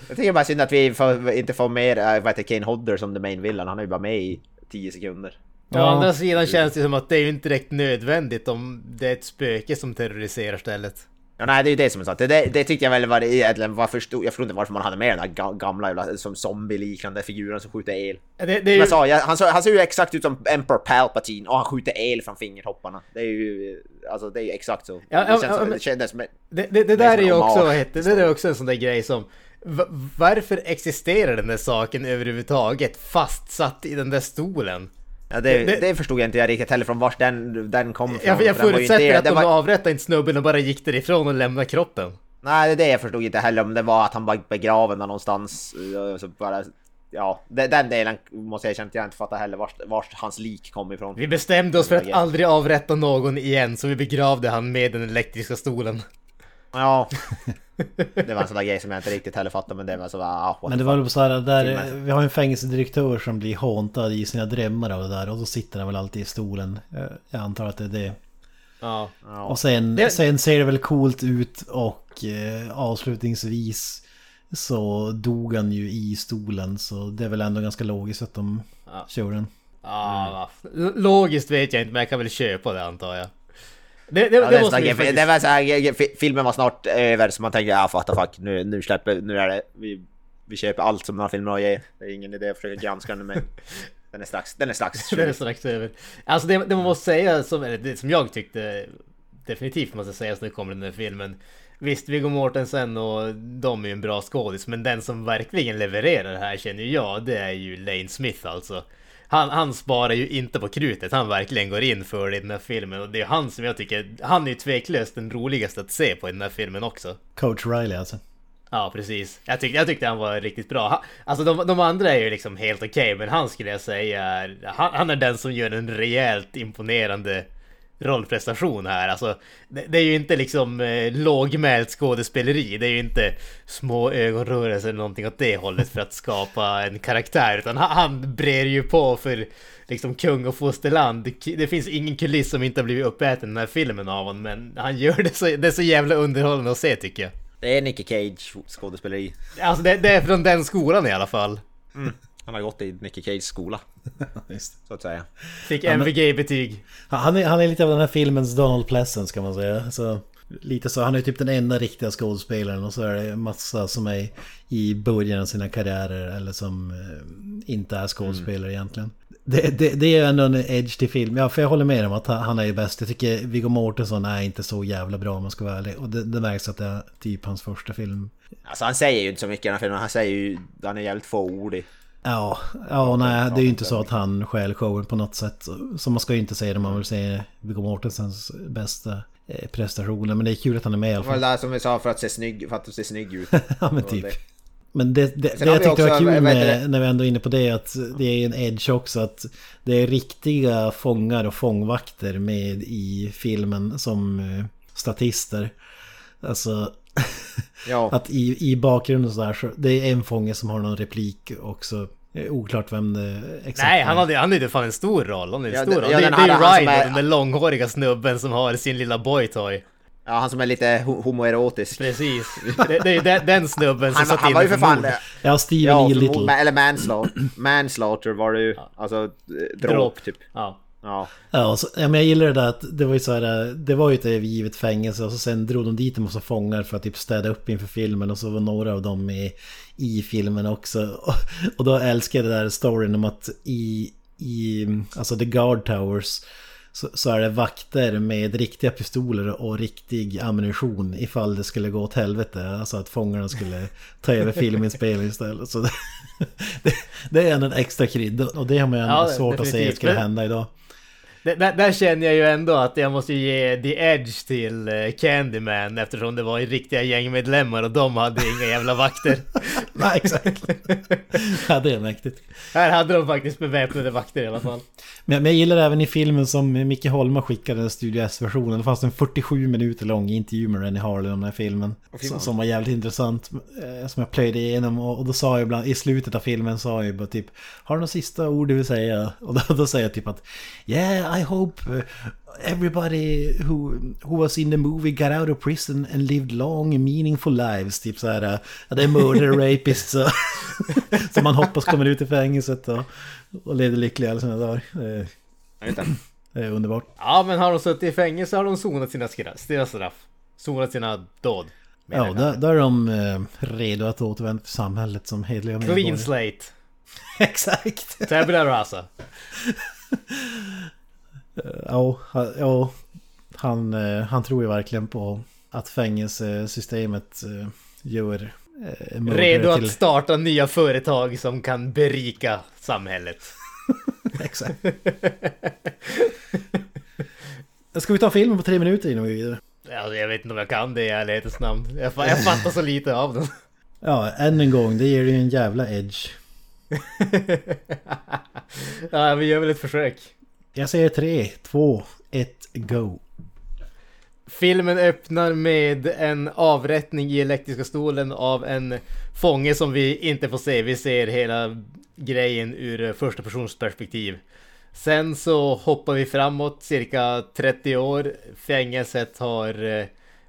Jag tycker bara synd att vi får, inte får mer, äh, vad heter Kane Hodder som the main villain. Han är ju bara med i 10 sekunder. Å Ja. andra sidan känns det som att det är ju inte direkt nödvändigt om det är ett spöke som terroriserar stället. Ja, nej, det är ju det som är sant. Det, det, det tyckte jag väl var egentligen, var förstod, jag förstod inte varför man hade med den ga- gamla jävla, som zombie-liknande figuren som skjuter el. Det, det Som ju, jag sa, jag, han, han ser ju exakt ut som Emperor Palpatine och han skjuter el från fingertopparna. Det är ju, alltså det är ju exakt så. Ja, det, känns, ja, men- det kändes som... det, det, det Det är där är ju också, det där är också en sån där grej som va- varför existerar den där saken överhuvudtaget fastsatt i den där stolen? Ja, det, det- det, förstod jag inte jag riktigt heller från vart den, den kom ifrån. Jag, jag För förutsätter inte- att de var- avrättade inte snubben och bara gick därifrån och lämnade kroppen. Nej, det är det jag förstod inte heller om det var att han var begraven någonstans. eh, Så bara, ja, den delen måste jag erkänna att jag inte fattar heller vart, vart hans lik kom ifrån. Vi bestämde oss för att aldrig avrätta någon igen, så vi begravde han med den elektriska stolen. Ja. Det var en sån där grej som jag inte riktigt heller fattade men det var så bara, ah, Men det var väl så här, där, vi har en fängelsedirektör som blir håntad i sina drömmar av det där och då sitter han väl alltid i stolen. Jag- Jag antar att det är det. Ja. Ja. Och sen, Det- sen ser det väl coolt ut och eh, avslutningsvis så dog han ju i stolen så det är väl ändå ganska logiskt att de Ja. kör den. Ja, l- logiskt vet jag inte, men jag kan väl köpa det antar jag. Det, det, Ja, det måste vi det, faktiskt... det var så här, fi- filmen var snart över så man tänkte ja fatta fuck nu, nu släpper, nu är det, vi, vi köper allt som den här filmen har att ge. Det är ingen idé att försöka granska den med. Den är strax, den är strax Den är strax över. Alltså det, det man måste säga, som, det som jag tyckte definitivt måste sägas det kommer den här filmen. Visst, Viggo Mortensen och de är ju en bra skådis, men den som verkligen levererar här känner jag, det är ju Lane Smith alltså. Han, han sparar ju inte på krutet, han verkligen går in för det i den här filmen och det är han som jag tycker, han är ju tveklöst den roligaste att se på i den här filmen också. Coach Riley alltså. Ja, precis. Jag, tyck, jag tyckte han var riktigt bra. Han, alltså de, de andra är ju liksom helt okej, men han skulle jag säga är... Han, han är den som gör en rejält imponerande rollprestation här. Alltså, det, det är ju inte liksom eh, lågmält skådespeleri. Det är ju inte små ögonrörelser eller någonting åt det hållet för att skapa en karaktär. Utan han, han brer ju på för liksom kung och fosterland. Det, det finns ingen kuliss som inte har blivit uppäten i den här filmen av honom. Men han gör det så, det är så jävla underhållande att se tycker jag. Det är Nicky Cage skådespeleri. Alltså det, det är från den skolan i alla fall. Han har gått i Nicky Cages skola, Just. så att säga. Fick MVG-betyg. Han är, han är lite av den här filmens Donald Pleasence kan man säga. Så, lite så, han är typ den enda riktiga skådespelaren och så är det massa som är i början av sina karriärer eller som eh, inte är skådespelare egentligen. Det, det, det är ändå en edge till film. Ja, för jag håller med om att han han är ju bäst. Jag tycker Viggo Mortensen är inte så jävla bra om man ska vara ärlig. Och det, det märks att det är typ hans första film. Alltså han säger ju inte så mycket i den här filmen, han säger ju, han är jävligt fåordig. Ja, ja nej, det är ju inte så att han stjäl showen på något sätt. Så man ska ju inte säga det, man vill säga Viggo Mortensens bästa eh, prestationer. Men det är kul att han är med i alla Det var fall. väl där som vi sa för att se snygg, för att se snygg ut. Ja men var typ. det. Men det, det, det jag tyckte var kul med, det? när vi ändå är inne på det, att det är en edge också att det är riktiga fångar och fångvakter med i filmen som eh, statister. Alltså Ja. att i, i bakgrunden så där så det är en fånge som har någon replik också. Oklart vem det exakt Nej, han hade, han hade fan en stor roll. Han hade en Ja, stor det- roll. ja, det, det är Ryder, är- den där långhåriga snubben som har sin lilla boytoy. Ja, han som är lite ho- homoerotisk. Precis. Det, det är den, snubben som Han, satt han inne var ju för fan... mord. Ja, Steven Ja, E. Little. eller manslaughter. Manslaughter var det ju. Alltså, eh, dråp, Dråp. typ. Ja. Ja. Ja, så, ja, men jag gillar det där att det var ju så här, det var ju ett övergivet fängelse och så sen drog de dit en massa fångar för att typ städa upp inför filmen och så var några av dem med i filmen också. Och, och då älskar jag det där storyn om att i, i alltså The Guard Towers så, så är det vakter med riktiga pistoler och riktig ammunition ifall det skulle gå åt helvete. Alltså att fångarna skulle ta över filminspelningen istället. Så det, det, det är en extra krydda och det har man ju Ja, svårt att se definitivt. skulle hända idag. Det- Där, där känner jag ju ändå att jag måste ge The Edge till eh, Candyman eftersom det var ju riktiga gängmedlemmar och de hade inga jävla vakter. Nej, exakt. ja, det är mäktigt. Här hade de faktiskt beväpnade vakter i alla fall. Men, men jag gillar även i filmen som Micke Holma skickade en Studio S-versionen. Det fanns en 47 minuter lång intervju med Rennie Harlin om den här filmen. som, som var jävligt intressant. eh, Som jag plöjde igenom. Och, och då sa jag ibland, i slutet av filmen sa jag ju bara typ Har du några sista ord du vill säga? Och då, då säger jag typ att Yeah, I hope uh, everybody who, who was in the movie got out of prison and lived long meaningful lives. Typ så här, uh, ja, det är murder rapists så, som man hoppas kommer ut i fängelset och, och lever lyckliga alla sina dagar. Det, är underbart. Ja men har de suttit i fängelse har de sonat sina, straff. Sonat sina dåd. Ja, jag. där, där är de eh, redo att återvända till samhället som hedliga Clean slate. Exakt! Tabula rasa. Ja, ha- ja han, eh, han tror ju verkligen på att fängelsesystemet eh, gör eh, Redo till... att starta nya företag som kan berika samhället. Exakt. Ska vi ta filmen på tre minuter innan vi går vidare? Alltså, jag vet inte om jag kan det i ärlighetens namn. Jag, jag fattar så lite av den. Ja, än en gång, det ger ju en jävla edge. ja, vi gör väl ett försök. Jag säger tre, två, ett, go. Filmen öppnar med en avrättning i elektriska stolen av en fånge som vi inte får se. Vi ser hela grejen ur första persons perspektiv. Sen så hoppar vi framåt cirka 30 år. Fängelset har eh,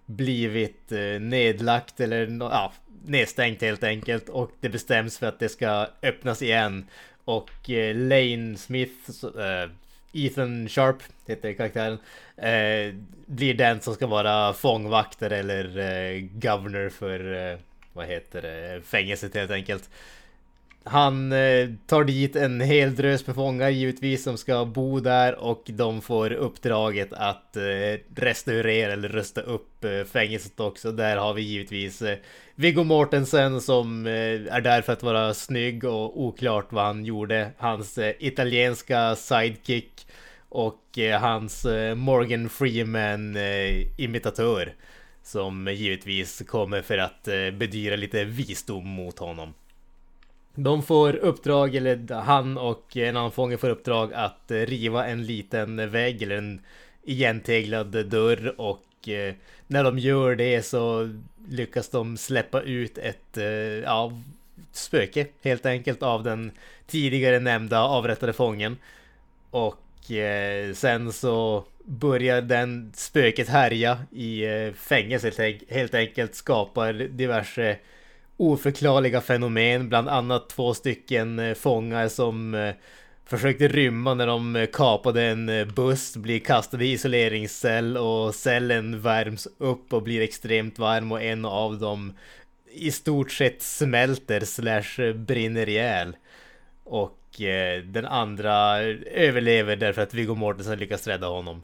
blivit eh, nedlagt eller ja, nedstängt helt enkelt och det bestäms för att det ska öppnas igen. Och eh, Lane Smith, Ethan Sharp heter karaktären, eh, blir den som ska vara fångvaktare eller eh, governor för, eh, vad heter det, fängelset helt enkelt. Han eh, tar dit en hel drös med fångar givetvis som ska bo där och de får uppdraget att eh, restaurera eller rusta upp eh, fängelset också. Där har vi givetvis eh, Viggo Mortensen som eh, är där för att vara snygg och oklart vad han gjorde. Hans eh, italienska sidekick och eh, hans Morgan Freeman imitatör. Som givetvis kommer för att bedyra lite visdom mot honom. De får uppdrag, eller han och en annan fånge får uppdrag att riva en liten vägg eller en igenteglad dörr och eh, när de gör det så lyckas de släppa ut ett eh, ja, spöke helt enkelt av den tidigare nämnda avrättade fången. Och eh, sen så börjar den spöket härja i eh, fängelset helt, helt enkelt skapar diverse oförklarliga fenomen, bland annat två stycken eh, fångar som eh, försökte rymma när de eh, kapade en eh, buss, blir kastade i isoleringscell och cellen värms upp och blir extremt varm och en av dem i stort sett smälter slash eh, brinner ihjäl. Och eh, den andra överlever därför att Viggo Mortensen lyckas rädda honom.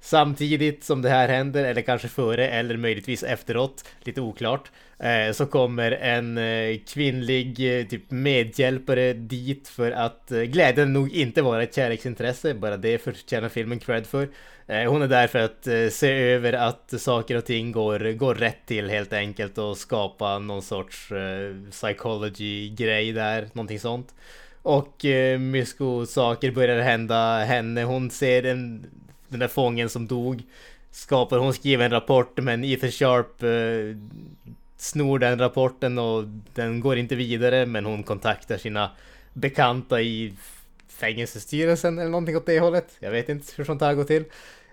Samtidigt som det här händer, eller kanske före eller möjligtvis efteråt, lite oklart, eh, så kommer en eh, kvinnlig eh, typ medhjälpare dit för att glädjen glädjande nog inte vara ett kärleksintresse, bara det förtjänar filmen cred för. Hon är där för att se över att saker och ting går, går rätt till helt enkelt och skapa någon sorts psychology-grej där, någonting sånt. Och eh, mysko-saker börjar hända henne. Hon ser en, den där fången som dog. Skapar, hon skriver en rapport men Ethan Sharp eh, snor den rapporten och den går inte vidare men hon kontaktar sina bekanta i fängelsestyrelsen eller någonting åt det hållet. Jag vet inte hur sånt här går till.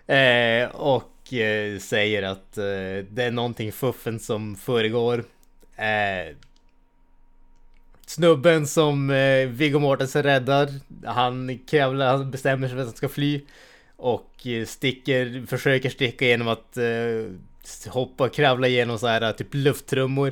Eh, och eh, säger att eh, det är någonting fuffen som föregår. Eh, snubben som eh, Viggo Mortensen räddar, han krävlar, han bestämmer sig för att han ska fly. Och eh, sticker, försöker sticka genom att eh, hoppa, kravla igenom så här eh, typ lufttrummor.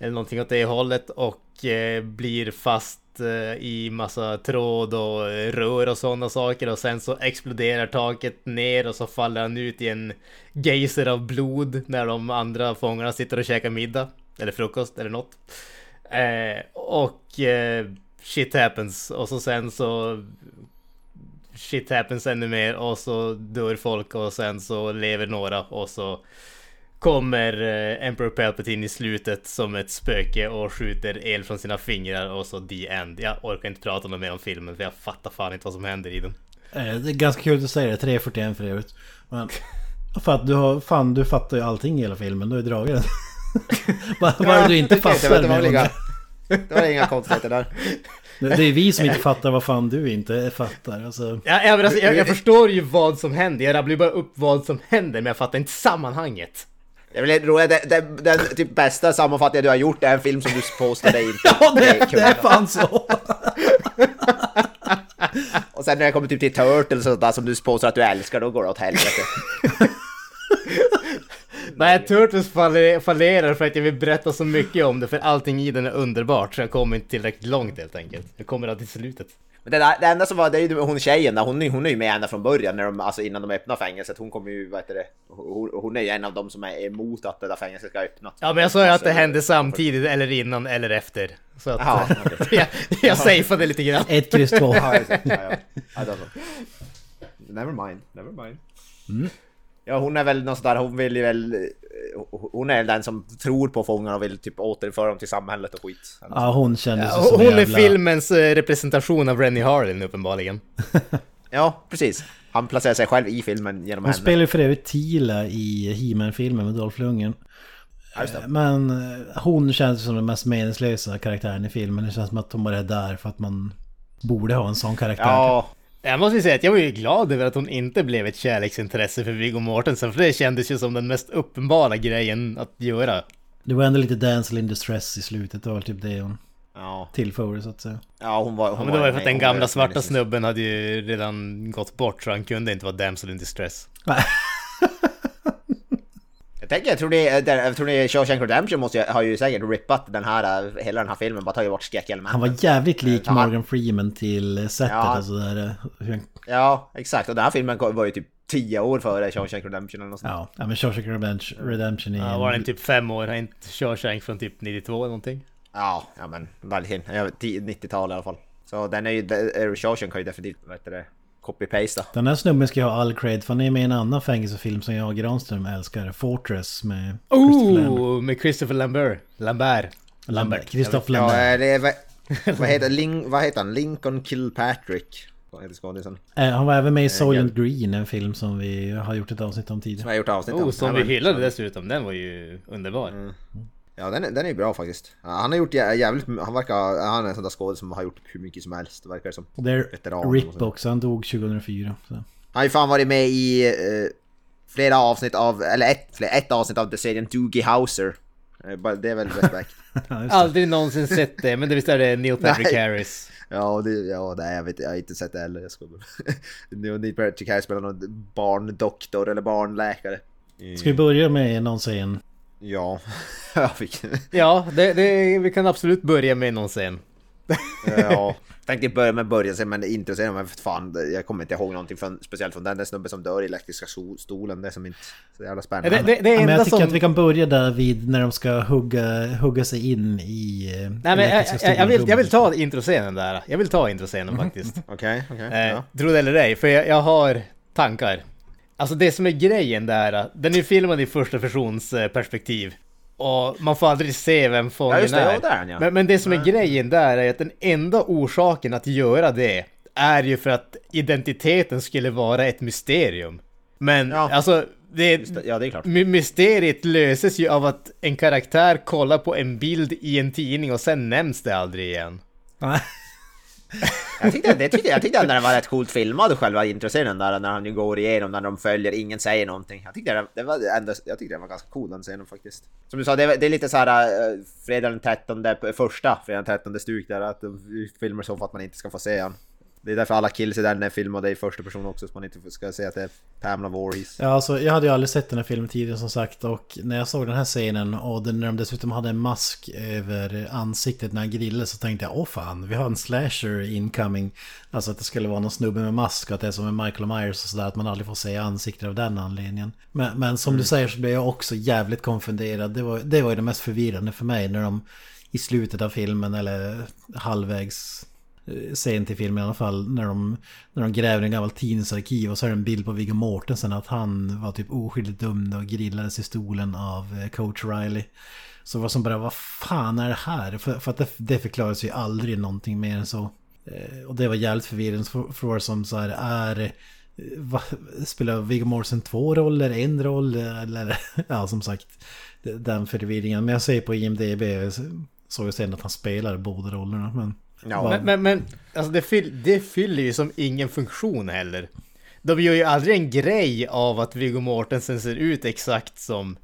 Eller någonting åt det hållet och eh, blir fast eh, i massa tråd och eh, rör och sådana saker och sen så exploderar taket ner och så faller han ut i en geyser av blod när de andra fångarna sitter och käkar middag. Eller frukost eller något. Eh, och eh, shit happens och så sen så shit happens ännu mer och så dör folk och sen så lever några och så kommer eh, Emperor Palpatine i slutet som ett spöke och skjuter el från sina fingrar och så the end. Jag orkar inte prata mer om filmen för jag fattar fan inte vad som händer i den. Eh, Det är ganska kul att säga det, 3.41 för övrigt. Men... För att du har, fan du fattar ju allting i hela filmen, du har ju dragit den. Vad är det du inte fattar? Det, var inga, den? konstigheter där. Det det är vi som inte fattar vad fan du inte fattar. Alltså, Jag, jag, alltså, jag, jag förstår ju vad som händer, jag rabblar bara upp vad som händer men jag fattar inte sammanhanget. Det är väl roligt, det, det, den typ bästa sammanfattningen du har gjort är en film som du dig inte ja, det, det är fan så! Och sen när det kommer typ till Turtles och sådär som du påstår att du älskar, då går det åt helvete. Nej, Turtles faller, fallerar för att jag vill berätta så mycket om det för allting i den är underbart så jag kommer inte tillräckligt långt helt enkelt. Jag kommer till slutet. Men det, där, det enda som var, det är ju hon tjejen där, hon, är- hon är ju med ända från början, när de, alltså innan de öppnar fängelset. Hon kommer ju, vad heter det, hon, hon är ju en av dem som är emot att det där fängelset ska öppnas. Ja men jag sa ju att det Alltså, hände samtidigt eller innan eller efter. Så att Jaha, jag, jag safeade lite grann. Ett kryss två. Ja, ja, ja. Never mind, never mind. Ja, hon är väl någon sån där, hon vill ju väl... eh, Hon är den som tror på fångarna och vill typ återföra dem till samhället och skit. Ja, hon kändes ju Ja, som Hon är jävla... filmens eh, representation av Rennie Harlin uppenbarligen. Ja, precis. Han placerar sig själv i filmen genom Hon henne. spelar ju för övrigt Tila i He-Man-filmen med Dolph Lundgren. Det. Men eh, hon känns som den mest meningslösa karaktären i filmen. Det känns som att hon bara är där för att man borde ha en sån karaktär. Ja, Jag måste säga att jag var ju glad över att hon inte blev ett kärleksintresse för Viggo Mortensen för det kändes ju som den mest uppenbara grejen att göra. Det var ändå lite Dancel in distress i slutet. Det var typ det hon ja, tillförde så att säga. ja hon var... Ja, Hon men det var ju för att den gamla var svarta snubben hade ju redan gått bort så han kunde inte vara damsel in distress. Jag tänker, jag tror det, jag tror det Shawshank Redemption måste, ju- har ju säkert rippat den här, eh, hela den här filmen, bara tagit bort skräckelementen. Han var jävligt lik Ja, Morgan Freeman till sättet Ja. och sådär. hur han- Ja, exakt. Och den här filmen var ju typ 10 år före Shawshank Redemption eller något sånt. Ja, men Shawshank Redemption, Redemption är Ja, var den en... typ fem år? Har inte Shawshank från typ 92 eller någonting? Ja, ja men 10 90-tal i alla fall. Så den är ju, Shawshank har ju definitivt, vad heter det, copy-pasta. Den här snubben ska ju ha all cred för han är med i en annan fängelsefilm som jag och Granström älskar. Fortress med Christopher Lambert. Oh, med Christopher Lambert. Lambert. Lambert. Christopher Ja, Lambert. eh, det är, vad, vad, heter, Lin, vad heter han? Lincoln Kilpatrick. Eh, Han var även med i Soylent jag- Green, en film som vi har gjort ett avsnitt om Som tidigare. jag har gjort avsnitt om. Oh, som Ja, vi hyllade dessutom. Den var ju underbar. Ja, den, är- den är ju bra faktiskt. Han har gjort jä- jävligt, han verkar, han är en sån där skådis som har gjort hur mycket som helst, verkar det som. Och det är Veteran Rip också, han dog 2004. Så. Han har ju fan varit med i eh, flera avsnitt av, eller ett, flera, ett avsnitt av serien Doogie Howser. Eh, Det är väl respekt. Ja. Aldrig någonsin sett det, men det visst är det Neil Patrick. Harris. ja, det, ja, nej jag vet jag har inte sett det heller. Jag ska Neil Patrick Harris spelar någon barndoktor eller barnläkare. Ska vi börja med någon scen? Ja. Ja, det, det, vi kan absolut börja med någon scen. ja. Tänkte börja med början sen men intressera men fan jag kommer inte ihåg någonting från, speciellt från den där snubben som dör i elektriska stolen. Det är som inte så jävla spännande. Det, det, det Ja, men jag tycker som... att vi kan börja där vid när de ska hugga, hugga sig in i... eh, Nej men jag, jag, jag, vill, jag vill ta introscenen där. Jag vill ta introscenen faktiskt. Okej, okej. Eh, ja. Tro det eller ej, för jag, jag har tankar. Alltså det som är grejen där, den är filmad i första persons eh, perspektiv. Och man får aldrig se vem fången Ja, just det, är. ja, där är han, ja. men, men det som är grejen där är att den enda orsaken att göra det är ju för att identiteten skulle vara ett mysterium. Men Ja. alltså, det, det, Ja, det är klart. My- Mysteriet löses ju av att en karaktär kollar på en bild i en tidning och sen nämns det aldrig igen. Jag tyckte, det tyckte, jag tyckte ändå den var rätt coolt filmad själva introscenen där när han ju går igenom när de följer, ingen säger någonting. Jag tyckte den, det var ändå, jag tyckte det var ganska cool den scenen faktiskt. Som du sa, det, är- det är lite så här uh, fredag den 13, första fredag den 13 stuk där, att de filmar så för att man inte ska få se han. Det är därför alla kills i den är filmade i första person också, så man inte ska se att det är Pamela Voorhees. Ja, alltså, jag hade ju aldrig sett den här filmen tidigare som sagt och när jag såg den här scenen och den, när de dessutom hade en mask över ansiktet när han grillade så tänkte jag åh fan, vi har en slasher incoming. Alltså att det skulle vara någon snubbe med mask och att det är som med Michael Myers och sådär att man aldrig får se ansiktet av den anledningen. Men, men som du säger så blev jag också jävligt konfunderad. Det var, det var ju det mest förvirrande för mig när de i slutet av filmen eller halvvägs Eh, sent i filmen i alla fall när de, när de gräver i en gammal tidningsarkiv och så är det en bild på Viggo Mortensen att han var typ oskyldigt dömd och grillades i stolen av eh, coach Riley. Så vad som bara, vad fan är det här? För, för att det, det förklaras ju aldrig någonting mer än så. Eh, och det var jävligt förvirrande för, för som så här är... Va, spelar Viggo Mortensen två roller, en roll eller... Ja, som sagt. Den förvirringen. Men jag säger på IMDB, jag såg ju sen att han spelar båda rollerna. Men... Ja. Men, men, men alltså det, fyll, det fyller ju som ingen funktion heller. De gör ju aldrig en grej av att Viggo Mortensen ser ut exakt som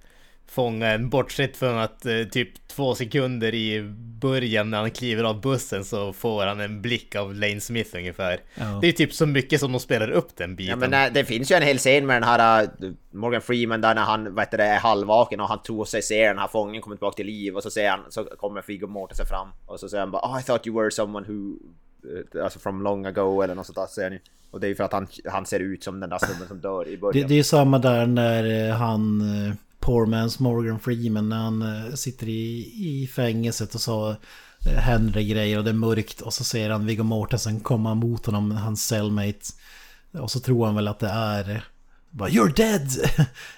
fången, bortsett från att eh, typ två sekunder i början när han kliver av bussen så får han en blick av Lane Smith ungefär. Ja. Det är typ så mycket som de spelar upp den biten. Ja men äh, det finns ju en hel scen med den här äh, Morgan Freeman där när han vet det, är halvvaken och han tror sig se den här fången komma tillbaka till liv och så ser han, så kommer Viggo Mortensen fram och så säger han bara oh, I thought you were someone who eh, Alltså from long ago eller något sånt där säger han ju. Och det är ju för att han, han ser ut som den där snubben som dör i Det, början. det är samma där när eh, han, eh, poor man's Morgan Freeman, när han eh, sitter i, i fängelset och så eh, händer det grejer och det är mörkt och så ser han Viggo Mortensen komma mot honom, hans cellmate. Och så tror han väl att det är... eh, Bara, You're dead!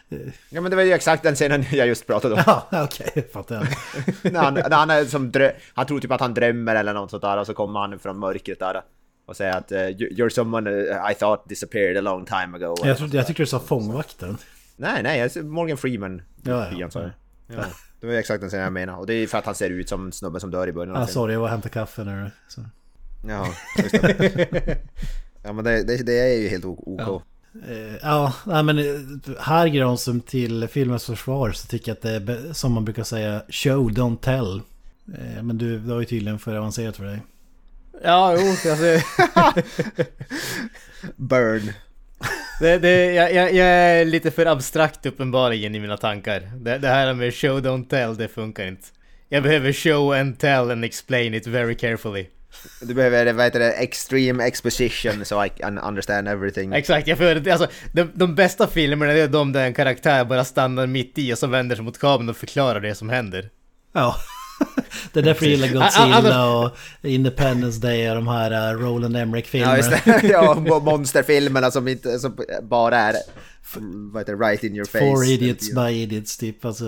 Ja men det var ju exakt den scenen jag just pratade om. ja, okej, fattar jag. när han, när han är som drö- Han tror typ att han drömmer eller något sånt där och så kommer han från mörkret där. Och säger att "You- you're someone I thought disappeared a long time ago. Jag, trodde, jag tyckte du sa fångvakten. Nej, nej, jag ser Morgan Freeman. Ja, ja. Ja. Det var exakt den scenen jag menade. Och det är för att han ser ut som snubben som dör i början Ah, sorry, jag var och hämtade kaffe nu. Så. Ja, just det. ja men det, det, det är ju helt OK. Eh, Ja, men eh, här Granström till filmens försvar så tycker jag att det är som man brukar säga show don't tell. Eh, Men du, det var ju tydligen för avancerat för dig. Ja, jo, alltså, Burn. det, det, jag, jag, jag är lite för abstrakt uppenbarligen i mina tankar. Det, det här med show don't tell, det funkar inte. Jag behöver show and tell and explain it very carefully. Du behöver, vad heter det, extreme exposition so I can understand everything. Exakt, jag för, alltså, de, de bästa filmerna är de där en karaktär bara stannar mitt i och så vänder sig mot kameran och förklarar det som händer. Ja. det är därför jag gillar Godzilla och Independence Day och de här uh, Roland Emmerich-filmerna. Ja, ja, mo- monsterfilmerna som, inte, som bara är vad heter right in your face. Four idiots by idiots typ. Alltså,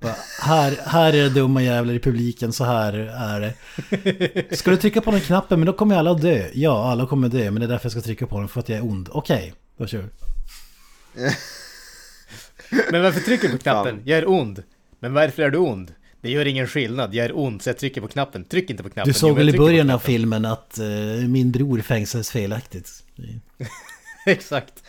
bara, här, här är det dumma jävlar i publiken, så här är det. Ska du trycka på den knappen, men då kommer alla dö. Ja, alla kommer dö, men det är därför jag ska trycka på den, för att jag är ond. Okej, då kör vi. Men varför trycker du på knappen? Jag är ond. Men varför är du ond? Det gör ingen skillnad, jag är ond så jag trycker på knappen. Tryck inte på knappen. Du såg väl i början av filmen att eh, min bror fängslades felaktigt. Exakt.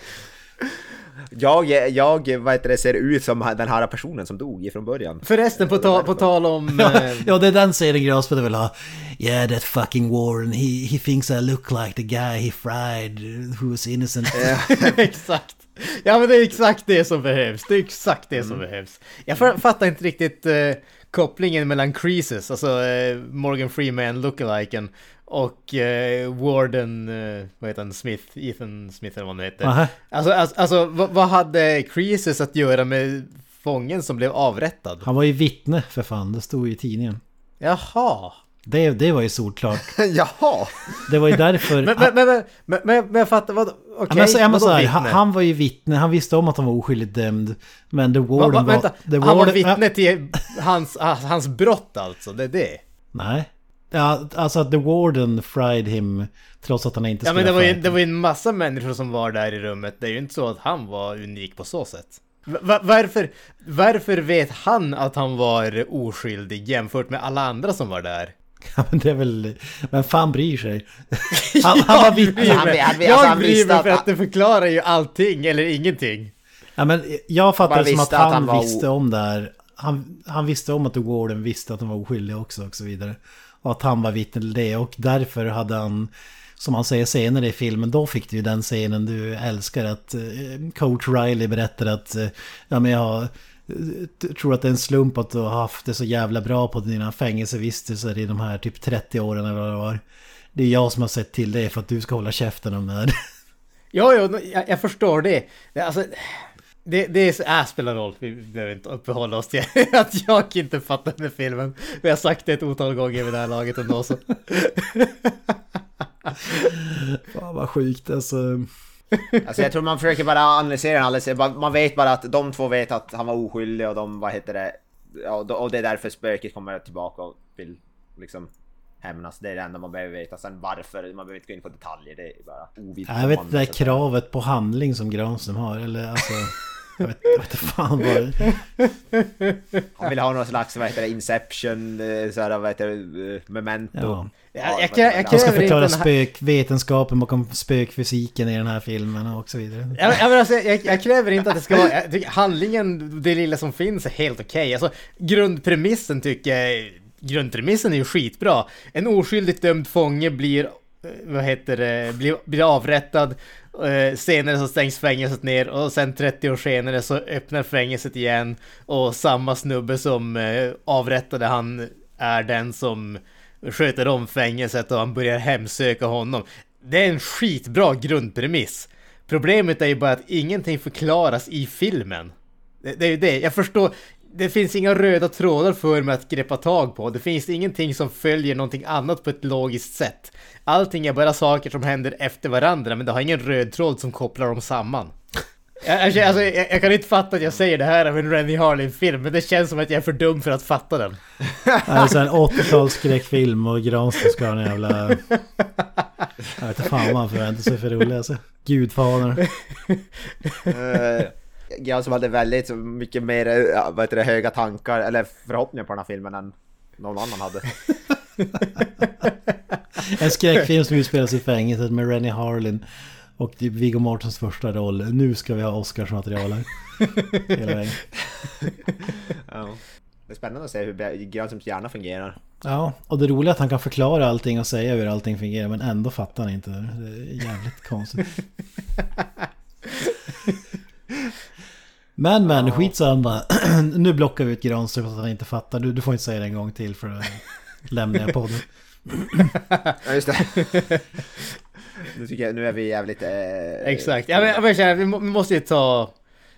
Jag, jag vad heter det, ser ut som den här personen som dog ifrån början. Förresten, på, ta, på tal om... eh, ja, det är den serien Granström vill ha. Yeah, that fucking Warren, he, he thinks I look like the guy he fried who was innocent. exakt. Ja men det är exakt det som behövs. Det är exakt det som behövs. Jag fa- fattar inte riktigt eh, kopplingen mellan Creases, alltså eh, Morgan Freeman lookaliken och eh, Warden, eh, vad heter han, Smith, Ethan Smith eller vad han heter. Aha. Alltså, alltså, alltså vad, vad hade Creases att göra med fången som blev avrättad? Han var ju vittne för fan, det stod ju i tidningen. Jaha. Det, det var ju solklart. Jaha! Det var ju därför... Men, men, men, men, men, men, jag fattar, vad, okej, Ja, men så, ja, vadå så här, han, han var ju vittne, han visste om att han var oskyldigt dömd. Men The Va, Warden va, var... vänta, The han var Warden- vittne till hans, hans brott alltså, det är det? Nej. Ja, alltså att The Warden fried him trots att han inte Ja skulle men det var, ju, det var ju en massa människor som var där i rummet, det är ju inte så att han var unik på så sätt. Va- varför, varför vet han att han var oskyldig jämfört med alla andra som var där? Ja, men det är väl... Men fan bryr sig? Han, han var vitt... Alltså, han- han- alltså, jag bryr mig att- för att det förklarar ju allting eller ingenting. Ja, men jag fattar det som att att han, var o- visste om det här. Han, han visste om att Warden visste att han var oskyldig också och så vidare. Och att han var vittne till det och därför hade han, som han säger senare i filmen, då fick du ju den scenen du älskar att eh, coach Riley berättar att eh, ja men jag tror att det är en slump att du har haft det så jävla bra på dina fängelsevistelser i de här typ 30 åren eller vad det var. Det är jag som har sett till det för att du ska hålla käften om det här. Ja, ja, jag, jag förstår det. det alltså, det, det är, äh, spelar roll. Vi behöver inte uppehålla oss till att jag inte här filmen. Vi har sagt det ett otal gånger vid det här laget ändå så. Fan vad sjukt alltså. Alltså jag tror man försöker bara analysera den alldeles, man vet bara att de två vet att han var oskyldig och de, vad heter det, och det är därför spöket kommer tillbaka och vill liksom hämnas. Det är det enda man behöver veta. Sen varför, man behöver inte gå in på detaljer, det är bara ovidkommande. Jag vet det där kravet på handling som Granström har, eller alltså... Jag vet, jag vet inte fan vad... Han vill ha någon slags, vad heter det, Inception, eh, såhär, vad heter det, eh, Memento. Ja. Jag, Ja, jag, jag, jag? Han ska inte förklara här... spökvetenskapen bakom spökfysiken i den här filmen och så vidare. Jag, jag, men alltså, jag, jag kräver inte att det ska vara... Jag tycker handlingen, det lilla som finns är helt okej. Alltså, grundpremissen tycker jag... är- Grundpremissen är ju skitbra. En oskyldigt dömd fånge blir... eh, Vad heter det? Blir, blir avrättad. Eh, senare så stängs fängelset ner och sen 30 år senare så öppnar fängelset igen. Och samma snubbe som eh, avrättade han är den som sköter om fängelset och han börjar hemsöka honom. Det är en skitbra grundpremiss. Problemet är ju bara att ingenting förklaras i filmen. Det, det är ju det, jag förstår. Det finns inga röda trådar för mig att greppa tag på. Det finns ingenting som följer någonting annat på ett logiskt sätt. Allting är bara saker som händer efter varandra, men det har ingen röd tråd som kopplar dem samman. Jag, jag, alltså, jag, jag kan inte fatta att jag säger det här av en Rennie Harlin-film, men det känns som att jag är för dum för att fatta den. Alltså en 80-talsskräckfilm och Granström ska ha en jävla... Jag vet inte fan vad han förväntar sig för rolig alltså. Gudfadern. Jag som hade väldigt mycket mer vad heter det, höga tankar eller förhoppningar på den här filmen än någon annan hade. En skräckfilm som utspelas i fängelset med Rennie Harlin. Och är Viggo Mortens första roll. Nu ska vi ha Oscarsmaterial här. Hela vägen. Ja. Det är spännande att se hur Granströms hjärna fungerar. Ja, och det roliga är att han kan förklara allting och säga hur allting fungerar men ändå fattar han inte. Det är jävligt konstigt. Men men, skitsamma. nu blockar vi ut Granström för att han inte fattar. Du, du får inte säga det en gång till för då lämnar jag podden. Ja just det. nu tycker jag, nu är vi jävligt... Eh, Exakt. Ja, men, jag känner, vi, må, vi måste ju ta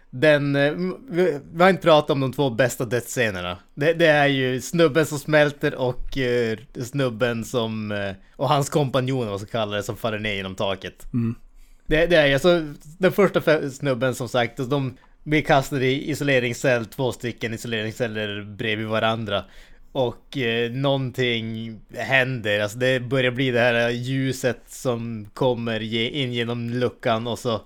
den... eh, Vi, vi har inte pratat om de två bästa dödsscenerna. Det, det är ju snubben som smälter och eh, snubben som... eh, och hans kompanjoner, vad ska kalla det, som faller ner genom taket. Det, det är ju alltså den första snubben som sagt, de blir kastade i isoleringscell, två stycken isoleringsceller bredvid varandra. Och eh, någonting händer, alltså det börjar bli det här ljuset som kommer in genom luckan och så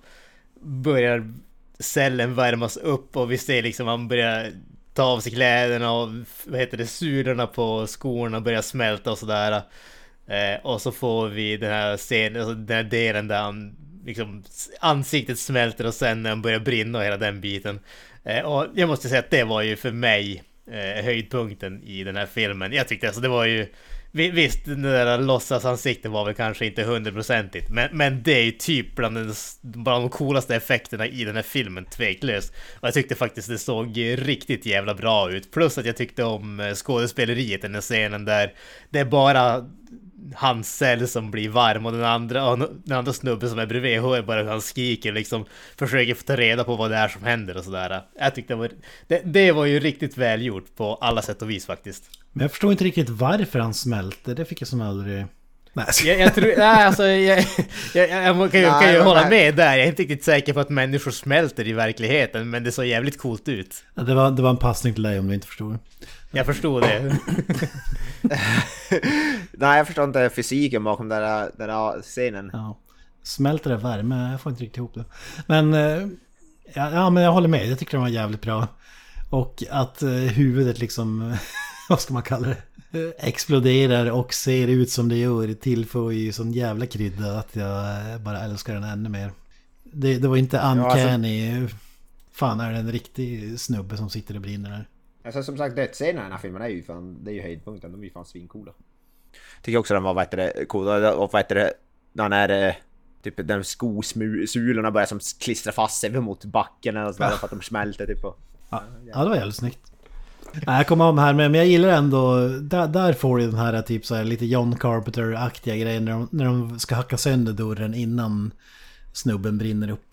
börjar cellen värmas upp och vi ser liksom han börjar ta av sig kläderna och vad heter det, sulorna på skorna börjar smälta och sådär. Eh, och så får vi den här scenen, alltså den här delen där han liksom ansiktet smälter och sen när den börjar brinna och hela den biten. Eh, och jag måste säga att det var ju för mig eh, höjdpunkten i den här filmen. Jag tyckte alltså det var ju Visst, det där låtsasansiktet var väl kanske inte hundraprocentigt Men, men det är ju typ bland, den, bland de coolaste effekterna i den här filmen, tveklöst Och jag tyckte faktiskt det såg riktigt jävla bra ut Plus att jag tyckte om eh, skådespeleriet i den här scenen där Det är bara hans cell som blir varm och den andra, och den andra snubben som är bredvid hör bara hur han skriker liksom Försöker få ta reda på vad det är som händer och sådär Jag tyckte det var Det, det var ju riktigt välgjort på alla sätt och vis faktiskt Men jag förstår inte riktigt varför han smälte. Det fick jag som aldrig... Nej, jag Jag, tror, nej alltså jag, jag, jag, kan, ju- kan ju Nej, hålla men- med där. Jag är inte riktigt säker på att människor smälter i verkligheten, men det såg jävligt coolt ut. Ja, det, var, det var en passning till dig om du inte förstod. Jag förstod det. Nej jag förstår inte fysiken bakom den där, den där scenen. Ja. Smälter det värme? Jag får inte riktigt ihop det. Men... eh, Ja, ja men jag håller med. Jag tycker den var jävligt bra. Och att eh, huvudet liksom... vad ska man kalla det? Exploderar och ser ut som det gör tillför ju sån jävla krydda att jag bara älskar den ännu mer. Det, det var inte alltså- uncanny. Fan är det en riktig snubbe som sitter och brinner där. Alltså som sagt dödsscenerna i den här filmen är ju fan, det är ju höjdpunkten, de är ju fan svincoola. Tycker också den var, vad heter det, cool, och vad heter det, han är, eh, typ den skosulorna börjar som klistra fast sig mot backen eller sådär för att de smälter typ och... Ja, ja det var jävligt snyggt. Nej, jag kommer om här men men jag gillar ändå, där, där får du den här typ så här lite John Carpenter-aktiga grejen när de, när de ska hacka sönder dörren innan snubben brinner upp.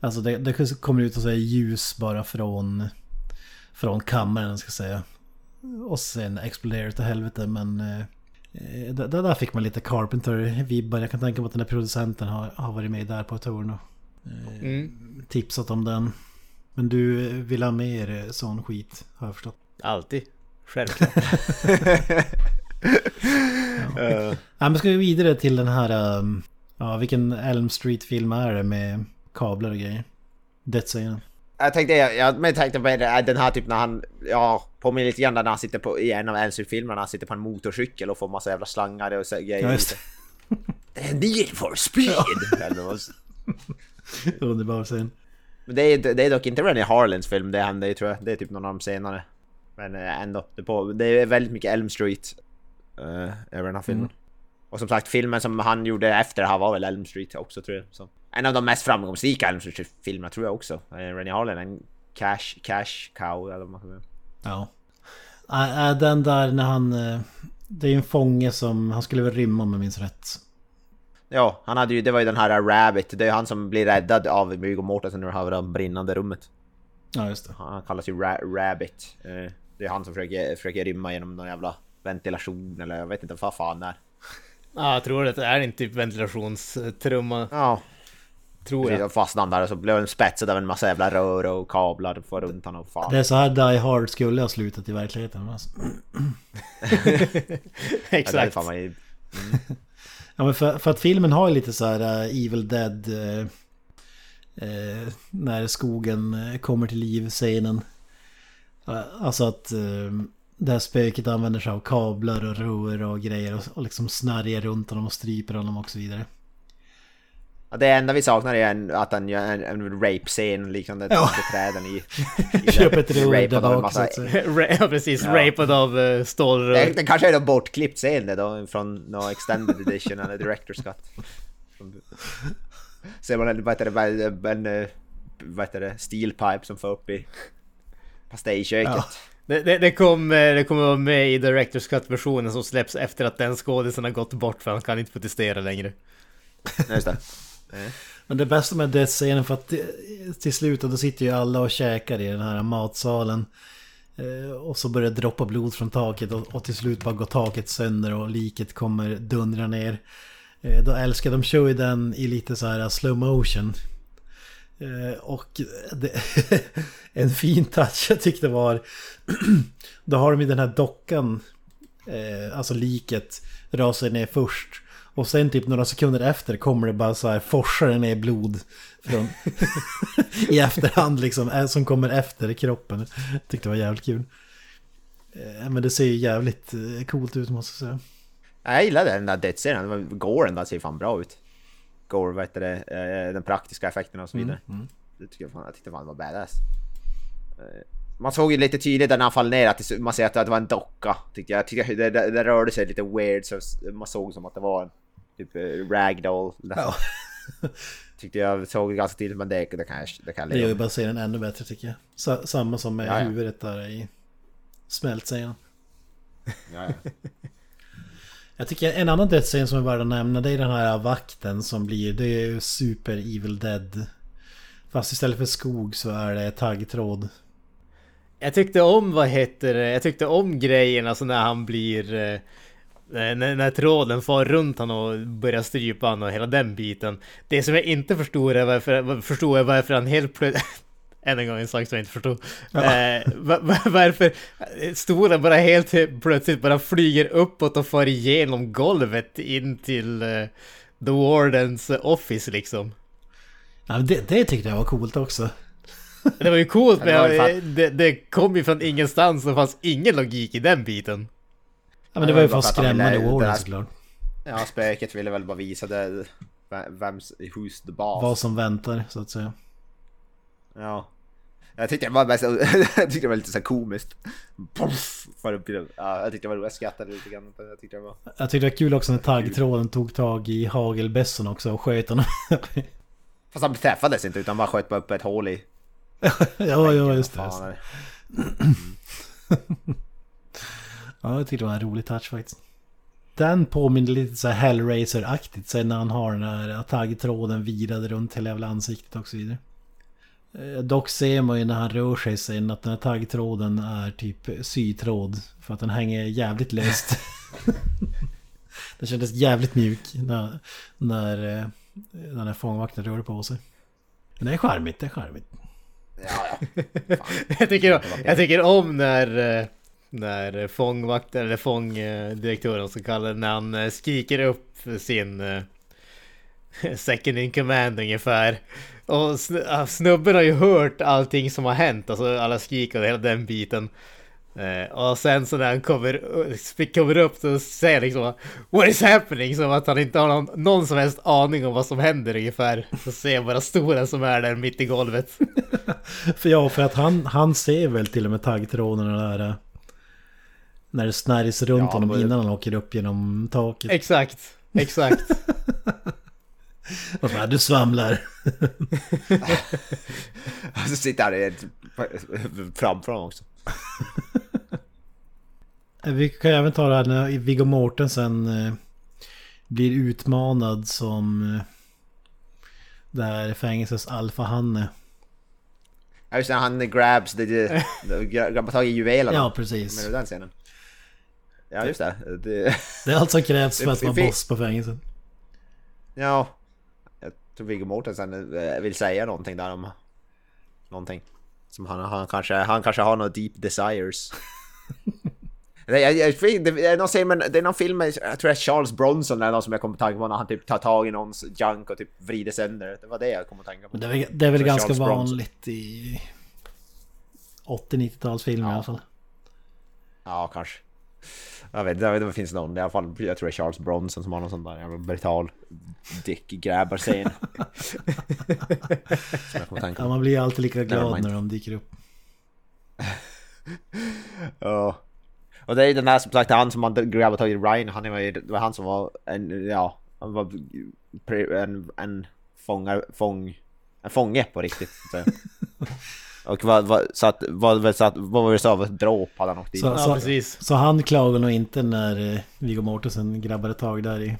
Alltså det, det kommer ut och här ljus bara från, från kammaren ska jag säga. Och sen exploderar det till helvete men eh, där, där fick man lite Carpenter-vibbar. Jag kan tänka mig att den här producenten har, har varit med där på ett hörn och Mm. tipsat om den. Men du vill ha mer eh, sån skit har jag förstått. Alltid. Självklart. Ja, men ska vi vidare till den här... um, Ja, vilken Elm Street-film är det med kablar och grejer? Dödsscenen. Jag tänkte, jag, jag men jag tänkte på den här typ när han, ja, påminner lite grann när han sitter på, i en av Elmsfilmerna, när han sitter på en motorcykel och får massa jävla slangar och så, grejer. Ja, just det. Need for speed! Det. Underbar scen. Men det är, det är dock inte Rennie Harlins film det händer tror jag. Det är typ någon av dem senare. Men eh, ändå. Det, på, det är väldigt mycket Elm Street uh, över den här filmen. Mm. Och som sagt filmen som han gjorde efter det här var väl Elm Street också tror jag. Så. En av de mest framgångsrika Elm Street-filmerna tror jag också. Uh, Rennie Harlin, en cash, cash cow eller vad man kan säga. Ja. Äh, äh, Den där när han... eh, Det är ju en fånge som... Han skulle väl rymma om jag minns rätt. Ja, han hade ju, det var ju den här Rabbit. Det är han som blir räddad av Viggo Mortensen ur det här brinnande rummet. Ja, just det. Han kallas ju Ra- Rabbit. Eh, Det är han som försöker, försöker rymma genom någon jävla ventilation eller jag vet inte vad fan det är. Ja, jag tror att det är en typ ventilationstrumma. Ja, Tror jag. Fastnade han där och så blev han spetsad av en massa jävla rör och kablar för runt honom och fan. Det är så här Die Hard skulle ha slutat i verkligheten. Alltså. Ja, Exakt. fan man ju- Ja men för, för att filmen har ju lite så här uh, Evil Dead eh, eh, När skogen kommer till liv scenen Eh, Alltså att det här spöket använder sig av kablar och rör och grejer och, och liksom snärjer runt honom och stryper honom och så vidare. Det enda vi saknar är en, att han gör en, en rape-scen liknande Ja. träden i... i Köp ett rapad där bak massa- så att säga. Ra- ja, precis. Ja. Rapad av uh, Det, stålrör. det kanske är en bortklippt scen det då från någon extended edition eller director's cut. Ser man en, vad heter det, en, en, vad heter det, steel pipe som får upp i pastejköket. Ja. Det, det, det, kom, eh, det kommer vara med i Directors Cut-versionen som släpps efter att den skådisen har gått bort för han kan inte protestera längre. Just det. Men det bästa med dödsscenen för att till slut då sitter ju alla och käkar i den här matsalen. Eh, och så börjar det droppa blod från taket och, till slut bara går taket sönder och liket kommer dundra ner. Eh, då älskar de kör ju den i lite så här slow motion. Eh, och det, en fin touch jag tyckte var Då har de ju den här dockan Alltså liket rasar ner först och sen typ några sekunder efter kommer det bara så här forsar ner blod från, I efterhand liksom eh, Som kommer efter kroppen Tyckte det var jävligt kul Eh, Men det ser ju jävligt eh, coolt ut måste jag säga Ja, Jag gillade den där dödsscenen, Goren där ser fan bra ut. Gore, vad heter det, den praktiska effekten och så vidare. Det tycker jag, fan, jag tyckte fan det var badass. Man såg ju lite tydligt när han fall ner att det, man ser att det var en docka. Tyckte jag. jag tyckte det, det, det rörde sig lite weird så man såg som att det var en typ eh, ragdoll. Ja. Tyckte jag såg ganska tydligt men det, det kan jag, det kan jag Det gör ju bara serien ännu bättre tycker jag Sa- Samma som med Ja, ja. huvudet där i smältscenen Ja, ja. Jag tycker en annan dödsscen som är värd att nämna det är den här vakten som blir, det är ju super evil dead. Fast istället för skog så är det taggtråd. Jag tyckte om, vad heter det, jag tyckte om grejen alltså när han blir... eh, När, när tråden far runt han och börjar strypa han och hela den biten. Det som jag inte förstår är varför, förstår är varför han helt plötsligt... Än en gång en sak som jag inte förstod. Eh, va- va- varför stolen bara helt plötsligt bara flyger uppåt och far igenom golvet in till eh, The Wardens office liksom. Ja, det, det tyckte jag var coolt också. Det var ju coolt Ja, det var men det, det kom ju från ingenstans och fanns ingen logik i den biten. Ja men det var ju för att skrämma Warden här- såklart. Ja, spöket ville väl bara visa det, vems, who's the boss. Vad som väntar så att säga. Ja. Jag tyckte det var, mest, jag tyckte det var lite så här komiskt. Puff, det. Ja, jag tyckte det var roligt, jag skrattade lite grann. Jag tyckte det var... Jag tyckte det var kul också när taggtråden tog tag i hagelbössan också och sköt honom. Fast han träffades inte utan bara sköt bara upp ett hål i... ja, ja just det. Ja, jag tyckte det var en rolig touch faktiskt. Den påminner lite så här Hellraiser-aktigt sen när han har den här taggtråden virade runt hela jävla ansiktet och så vidare. Eh, Dock ser man ju när han rör sig sen att den här taggtråden är typ sytråd. För att den hänger jävligt löst. den kändes jävligt mjuk när, när eh, den här fångvakten rörde på sig. Men det är charmigt, det är charmigt. Ja, ja. Jag tycker, jag tycker om när, eh, när fångvakten eller fångdirektören som kallar det, när han eh, skriker upp sin eh, second in command ungefär. Och snubben har ju hört allting som har hänt, alltså alla skrik och hela den biten. Eh, och sen så när han kommer, kommer upp så säger han liksom What is happening? Som att han inte har någon, någon som helst aning om vad som händer ungefär. Så ser jag bara stolen som är där mitt i golvet. För ja, för att han, han ser väl till och med taggtråden där... När det snärjs runt Ja, honom innan han åker upp genom taket. Exakt, exakt. Och så bara, du svamlar. Så sitter han framför honom också. Vi kan även ta det här när Viggo Mortensen eh, blir utmanad som eh, det här fängelsets alfahanne. Ja just det, han grabs, grabbar tag i juvelerna. Ja, precis. du den scenen? Ja just det. det Det är allt som krävs för att vara boss på fängelset. ja. Jag tror Viggo Mortensen eh, vill säga någonting där om någonting. Som han, han, kanske, han kanske har några deep desires. Det, jag, jag, det, är någon, med- det är någon film med, jag tror det är Charles Bronson eller någon som jag kommer att tänka på när han typ tar tag i någons junk och typ vrider sönder. Det var det jag kom att tänka på. Det är väl, det är väl ganska Charles Bronson. vanligt i 80-90-talsfilmer i alla fall. Ja, kanske. Jag vet inte, det finns någon i alla fall. Jag tror det är Charles Bronson som har någon sån där jävla brutal dick grabbar scen. som jag kommer att tänka Ja, man blir alltid lika glad Nevermind. när de dyker upp. Ja. Och det är ju den där som sagt, han som man grabbar tag i Ryan, han var ju, det var han som var en, ja, han var en, en fångar, fång, en fånge på riktigt. Och vad, vad, så att, vad, så att, vad var det så, ett dråp hade han åkt dit. Så- Ja, precis. Så han klagar nog inte när eh, Viggo Mortensen grabbade tag där i...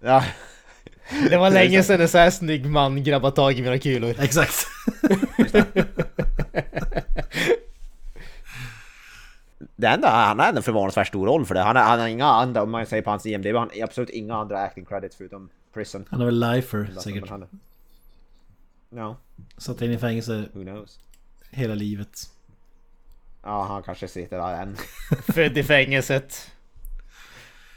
Ja. Det var länge sedan en så här snygg man grabbade tag i mina kulor. Exakt. Det enda, han har ändå förvånansvärt stor roll för det. Han har, han har inga andra, om man säger på hans IMDB, han har absolut inga andra acting credits förutom Prison. Han är väl lifer säkert. Ja, Satt in i fängelse who knows. Hela livet. Ja, han kanske sitter där än. Född i fängelset.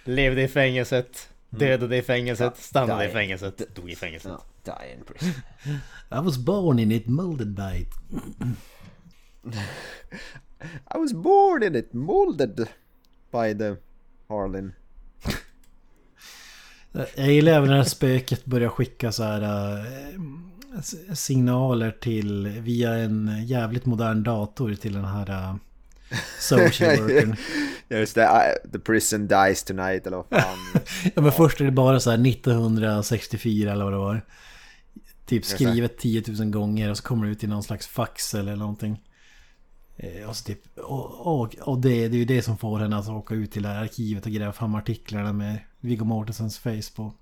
Levde i fängelset. Dödade i fängelset. Stannade i fängelset. Dog i fängelset. Ja, die in prison. I was born in it, molded by it. I was born in it, molded by the Harlin. Jag gillar även när spöket börjar skicka så här s- signaler till via en jävligt modern dator till den här eh, social workern. Just det, I, the prison dies tonight eller vad fan. Ja men först är det bara så här 1964 eller vad det var. Typ skrivet 10 000 gånger och så kommer det ut i någon slags fax eller någonting. Eh, Och, så typ, och, och, och det, det är ju det som får henne att åka ut till det här arkivet och gräva fram artiklarna med Viggo Mortensens face på.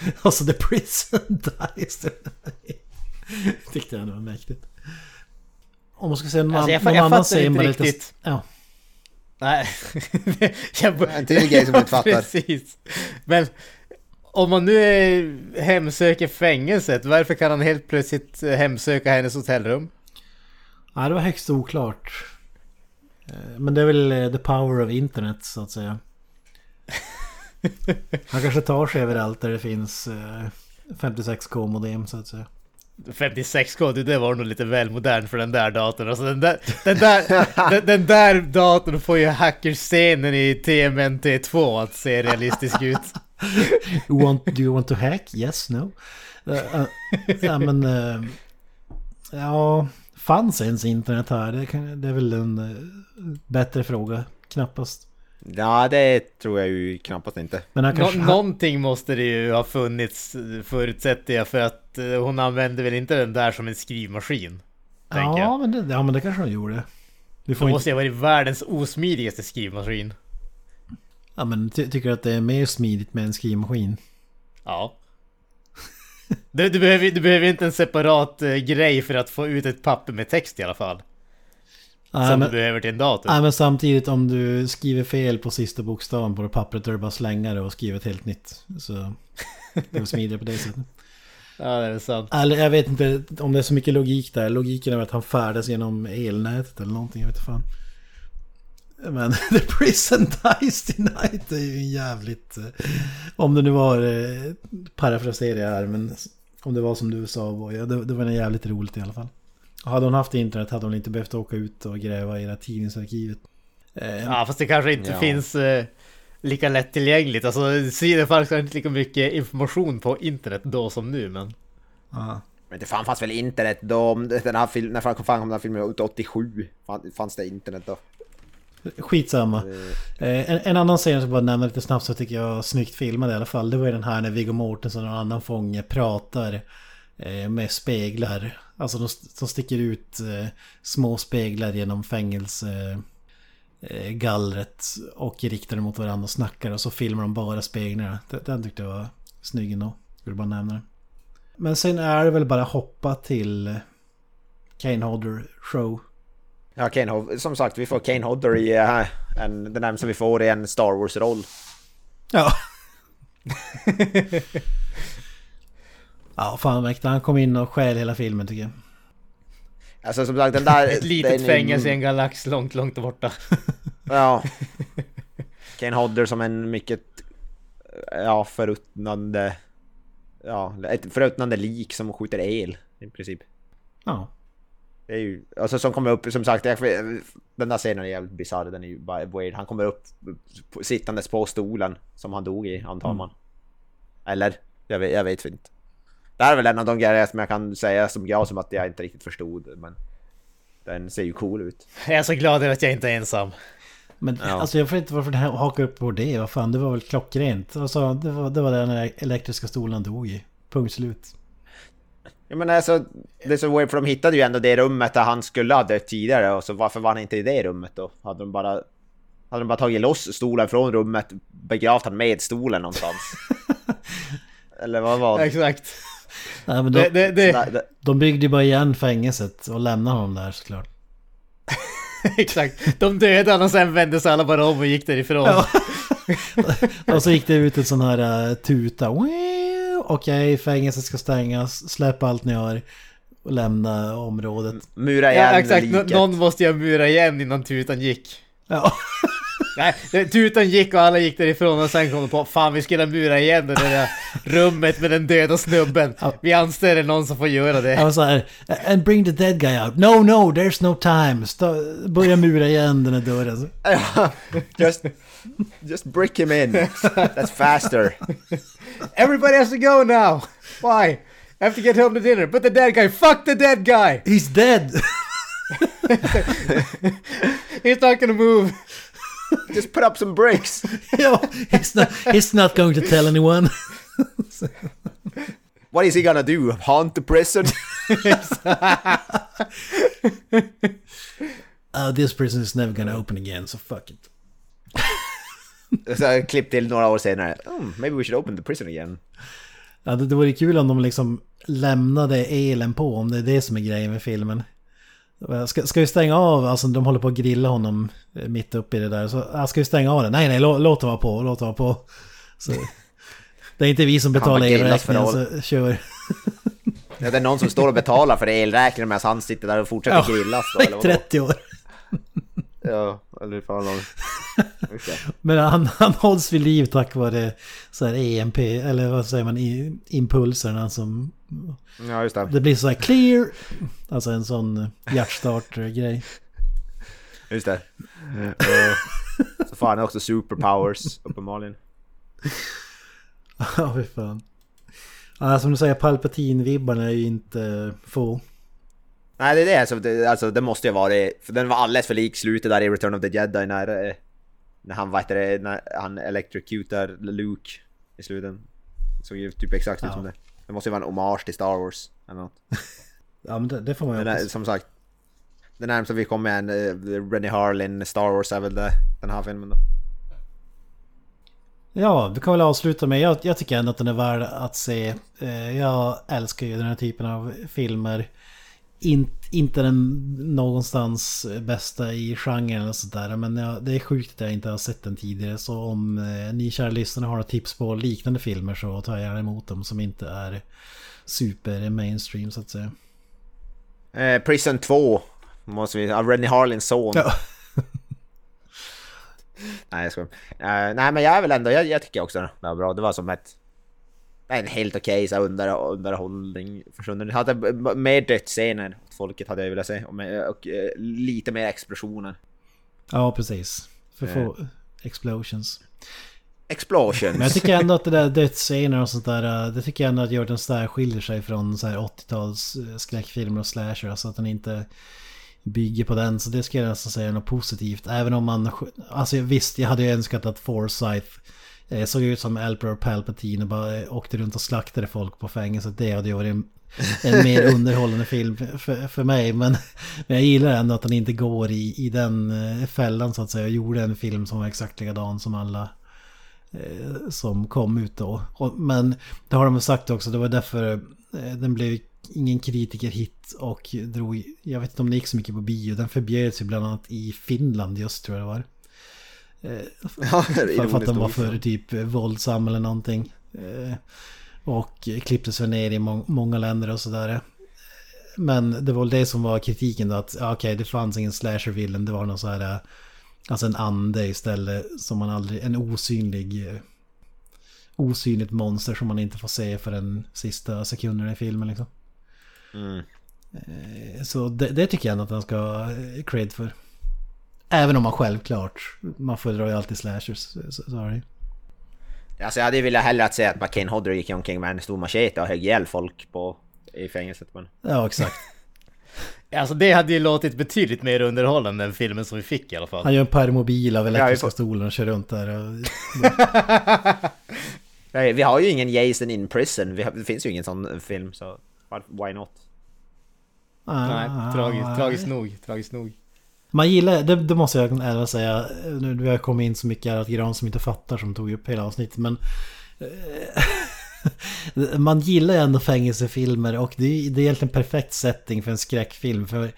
alltså the prison dies. Tyckte jag ändå var mäktigt. Om man ska säga någon, Alltså, jag någon jag annan säger man lite... riktigt. Ja. Nej. jag, En till grej som du inte fattar. Precis. Men om man nu är, hemsöker fängelset, varför kan han helt plötsligt hemsöka hennes hotellrum? Ja, det var högst oklart. Eh, Men det är väl eh, the power of internet så att säga. Han kanske tar sig överallt där det finns eh, 56k modem så att säga. 56K, det var nog lite väl modern för den där datorn. Alltså den där, den där, den, den där datorn får ju hackerscenen i TMNT2 att se realistisk ut. Want, do you want to hack? Yes, no. Uh, uh, ja men... Uh, ja, fanns ens internet här? Det, kan, det är väl en bättre fråga. Knappast. Ja, det tror jag ju knappast inte. Men han Nå kanske... någonting måste det ju ha funnits förutsätter jag för att eh, hon använde väl inte den där som en skrivmaskin. ja, jag. men det, ja, men det kanske han gjorde. Det får måste inte, ju ha varit världens osmidigaste skrivmaskin. ja, men ty, tycker du att det är mer smidigt med en skrivmaskin? Ja. Du, du, behöver, du behöver inte en separat eh, grej för att få ut ett papper med text i alla fall. Nej, som men, du behöver till en dator. nej, men samtidigt om du skriver fel på sista bokstaven på det pappret då är det bara att slänga det och skriva ett helt nytt. Så det är smidigare på det sättet. Ja, det är sant. Eller jag vet inte om det är så mycket logik där. Logiken är att han färdas genom elnätet eller någonting. Jag vet inte fan. Men The Prison Dies Tonight är ju en jävligt... eh, Om det nu var... eh, Parafraserar jag här men... Om det var som du sa det var en jävligt roligt i alla fall. Hade hon haft internet hade hon inte behövt åka ut och gräva i det här tidningsarkivet. Eh, Ja, fast det kanske inte Ja. finns eh, lika lättillgängligt. Alltså, det fanns kanske inte lika mycket information på internet då som nu, men... ja. Men det fan fanns väl internet då? om Den här film, när fan kom den här filmen ut 87? Fan- Fanns det internet då? Skitsamma. Eh, en, en annan scen som jag bara nämner lite snabbt så tycker jag snyggt filmad i alla fall. Det var ju den här när Viggo Mortensen och en annan fånge pratar eh, med speglar. Alltså de, de sticker ut eh, små speglar genom fängelse eh, och riktar dem mot varandra och snackar och så filmar de bara speglarna. Den, den tyckte jag var snygg ändå. Vill bara nämna det. Men sen är det väl bara hoppa till eh, Kane Hodder show. Ja, Kane Hodder, som sagt, vi får Kane Hodder i uh, en, det närmaste vi får i en Star Wars-roll. Ja. ja, fan mäktigt. Han kom in och stjäl hela filmen tycker jag. Alltså som sagt den där... Ett litet fängelse i en galax långt, långt borta. Ja. Kane Hodder som en mycket... Ja, förruttnande... Ja, ett förruttnande lik som skjuter el i princip. Ja. Det är ju, alltså som kommer upp, som sagt, den där scenen är jävligt bisarr, den är ju bara weird. Han kommer upp sittandes på stolen som han dog i, antar man. Eller? Jag vet, jag vet inte. Det här är väl en av de grejer som jag kan säga som jag som att jag inte riktigt förstod, men... Den ser ju cool ut. Jag är så glad över att jag inte är ensam. Men Ja. alltså jag får inte varför det här hakar upp på det. Vad fan, det var väl klockrent. Alltså, det, var, det var den här elektriska stolen dog i. Punkt slut. Ja men alltså, det är så weird för de hittade ju ändå det rummet där han skulle ha dött tidigare och så varför var han inte i det rummet då? Hade de bara... Hade de bara tagit loss stolen från rummet, begravt han med stolen någonstans? Eller vad var det? Exakt. Nej, men de, det, det, Nej, det- de byggde ju bara igen fängelset och lämnade honom där såklart. exakt. De dödade honom och sen vände sig alla bara om och gick därifrån. Ja. och så gick det ut en sån här uh, tuta. Okej, fängelset ska stängas. Släpp allt ni har. Och lämna området. Mura igen Ja, exakt. Liket. Någon måste ju mura igen innan tutan gick. Ja. Nej, tutan gick och alla gick därifrån och sen kom de på Fan vi skulle mura igen det där rummet med den döda snubben. Vi anställer någon som får göra det. Jag var så här. And bring the dead guy out. No, no, there's no time. Stå, börja mura igen den här dörren. Ja, just, just brick him in. That's faster. Everybody has to go now! Why? I have to get home to dinner. But the dead guy, fuck the dead guy! He's dead! He's not gonna move! Just put up some bricks. ja, he's not, he's not going to tell anyone. What is he gonna do? Haunt the prison? Uh, this prison is never gonna open again, so fuck it. Så klipp till några år senare. Hmm, maybe we should open the prison again. Ja, det, det vore kul om de liksom lämnade elen på, om det är det som är grejen med filmen. Ska, ska vi stänga av, alltså de håller på att grilla honom eh, mitt uppe i det där. Så, ja, ska vi stänga av det? Nej, nej, låt, låt det vara på, låt det vara på. Så, det är inte vi som betalar elräkningen, så kör. Ja, det är någon som står och betalar för elräkningen medan han sitter där och fortsätter Ja. grillas då, eller I vadå? 30 år. Ja, eller fan någon... Det. Men han, han hålls vid liv tack vare så här EMP, eller vad säger man, i, impulserna som Ja, just det. Det blir så här clear. Alltså en sån hjärtstart-grej. Just det. Och så får han också superpowers, uppenbarligen. Ja, fy fan. Ja, som du säger, Palpatine-vibbarna är ju inte få. Nej, det är det. Alltså, det, alltså, det måste ju vara det. För den var alldeles för lik slutet där i Return of the Jedi när, eh, när han, vad när han electrocutar Luke i slutet. Det såg ju typ exakt ut Ja. som det. Det måste ju vara en hommage till Star Wars eller något. Ja, men det, det får man ju eh, hoppas. som sagt, det närmsta vi kommer en uh, Rennie Harlin Star Wars är väl det, den här filmen då. Ja, vi kan väl avsluta med, jag, jag tycker ändå att den är värd att se. Eh, Jag älskar ju den här typen av filmer. In, inte den någonstans bästa i genren eller sådär. Men jag, det är sjukt att jag inte har sett den tidigare. Så om eh, ni kära lyssnare har några tips på liknande filmer så tar jag gärna emot dem som inte är super mainstream så att säga. Eh, Prison 2, måste vi, av Rennie Harlins son. Ja. Nej jag skojar. Eh, nej men jag är väl ändå, jag, jag tycker också det var bra. Det var som ett... En helt okej här under, underhållning för stunden. Det hade mer dödsscener åt folket hade jag velat se. Och, med, och eh, lite mer explosioner. Ja, precis. För få explosions. Explosions! Men jag tycker ändå att det där dödsscener och sånt där, eh, det tycker jag ändå att Jordan Starr skiljer sig från så här 80-tals eh, skräckfilmer och slasher. Alltså att den inte bygger på den. Så det ska jag nästan säga är något positivt. Även om man, alltså visst, jag hade ju önskat att Forsyth eh, såg ut som Emperor Palpatine och bara eh, åkte runt och slaktade folk på fängelset. Det hade ju varit en, en mer underhållande film för, för mig. Men, men jag gillar ändå att den inte går i, i den eh, fällan så att säga. Jag gjorde en film som var exakt likadan som alla eh, som kom ut då. Och, men det har de sagt också, det var därför eh, den blev ingen kritikerhit och drog, jag vet inte om det gick så mycket på bio, den förbjöds ju bland annat i Finland just tror jag det var. Ja, för, att den var för typ eh, våldsam eller någonting. Eh, och klipptes väl ner i må många länder och sådär. Men det var väl det som var kritiken då att okej det fanns ingen slasher-villain, det var någon så här eh, Alltså en ande istället som man aldrig, en osynlig Osynligt monster som man inte får se för den sista sekunderna i filmen liksom. Mm. Så det, det tycker jag ändå att den ska ha cred för. Även om man självklart, man föredrar ju alltid slashers. Ju. Alltså jag hade ju velat hellre att se att McCain Hodder gick omkring med en stor machete och högg ihjäl folk på, i fängelset. Men... Ja exakt. Alltså det hade ju låtit betydligt mer underhållande än filmen som vi fick i alla fall. Han gör en permobil av elektriska Ja, stolen och kör runt där. Och, Nej, Vi har ju ingen Jason in prison, vi har, det finns ju ingen sån film så why- not? Nej, Ah, tragiskt, tragiskt nog, tragiskt nog. Man gillar, det, det måste jag även säga, nu vi har kommit in så mycket här att Gran som inte fattar som tog upp hela avsnittet men eh, Man gillar ju ändå fängelsefilmer och det är, det är egentligen perfekt setting för en skräckfilm för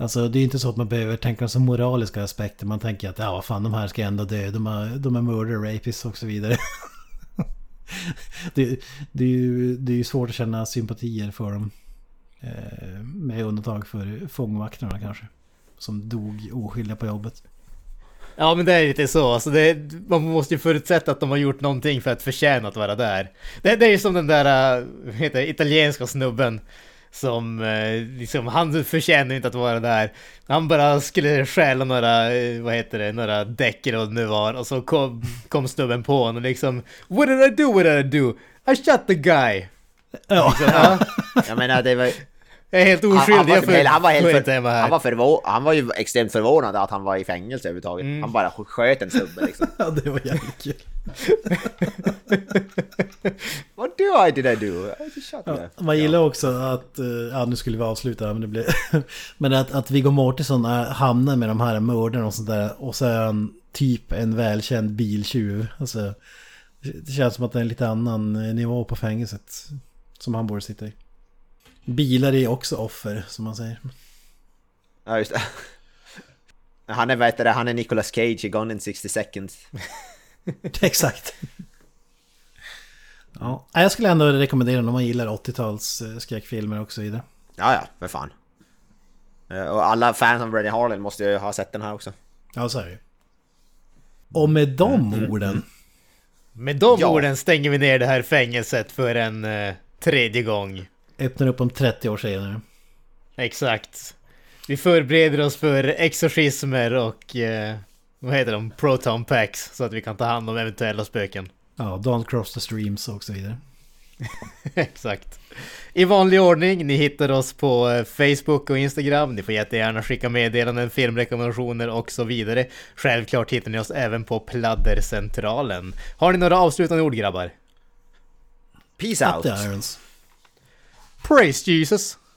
Alltså det är ju inte så att man behöver tänka så moraliska aspekter Man tänker att ja vad fan de här ska ändå dö, de är, de är murder rapists och så vidare. Det, det, är ju, det är ju svårt att känna sympatier för dem eh, Med undantag för fångvakterna kanske som dog oskyldiga på jobbet. Ja men det är lite så, alltså det, man måste ju förutsätta att de har gjort någonting för att förtjäna att vara där. Det, det är ju som den där, vad heter det, italienska snubben som, eh, liksom, han förtjänar inte att vara där. Han bara skulle stjäla några, eh, vad heter det, några däck eller vad det nu var och så kom, kom snubben på honom och liksom What did I do, what did I do? I shot the guy! Ja, Så, ja, Jag menar det var... jag är helt Han, han, oskyldig, var, helt- han var helt för, hemma här. han, var förvå, han var ju extremt förvånad att han var i fängelse överhuvudtaget. Mm. Han bara sköt en snubbe liksom. ja, det var jävligt kul. What do I did I do? I shot Ja, man gillar också att, eh, ja nu skulle vi avsluta här, men det blev... men att, att Viggo Mortensen är- hamnar med de här mördarna och sånt där och så är han typ en välkänd biltjuv. Alltså, det känns som att det är en lite annan eh, nivå på fängelset som han borde sitta i. Bilar är också offer, som man säger. Ja just det. Han är, vad heter det, han är Nicolas Cage i Gone in 60 seconds. Exakt. Ja, jag skulle ändå rekommendera den om man gillar 80-tals eh, skräckfilmer och så vidare. Ja ja, för fan. Eh, Och alla fans av Rennie Harlin måste ju ha sett den här också. Ja, så är det. Och med de orden Med de Ja. orden stänger vi ner det här fängelset för en eh, tredje gång. Öppnar upp om 30 år senare. Exakt. Vi förbereder oss för exorcismer och eh, vad heter de? Proton packs så att vi kan ta hand om eventuella spöken. Ja, Don't cross the streams och så vidare. Exakt. I vanlig ordning, ni hittar oss på eh, Facebook och Instagram. Ni får jättegärna skicka meddelanden, filmrekommendationer och så vidare. Självklart hittar ni oss även på Pladdercentralen. Har ni några avslutande ord grabbar? Peace out! The irons. Praise Jesus! That's it.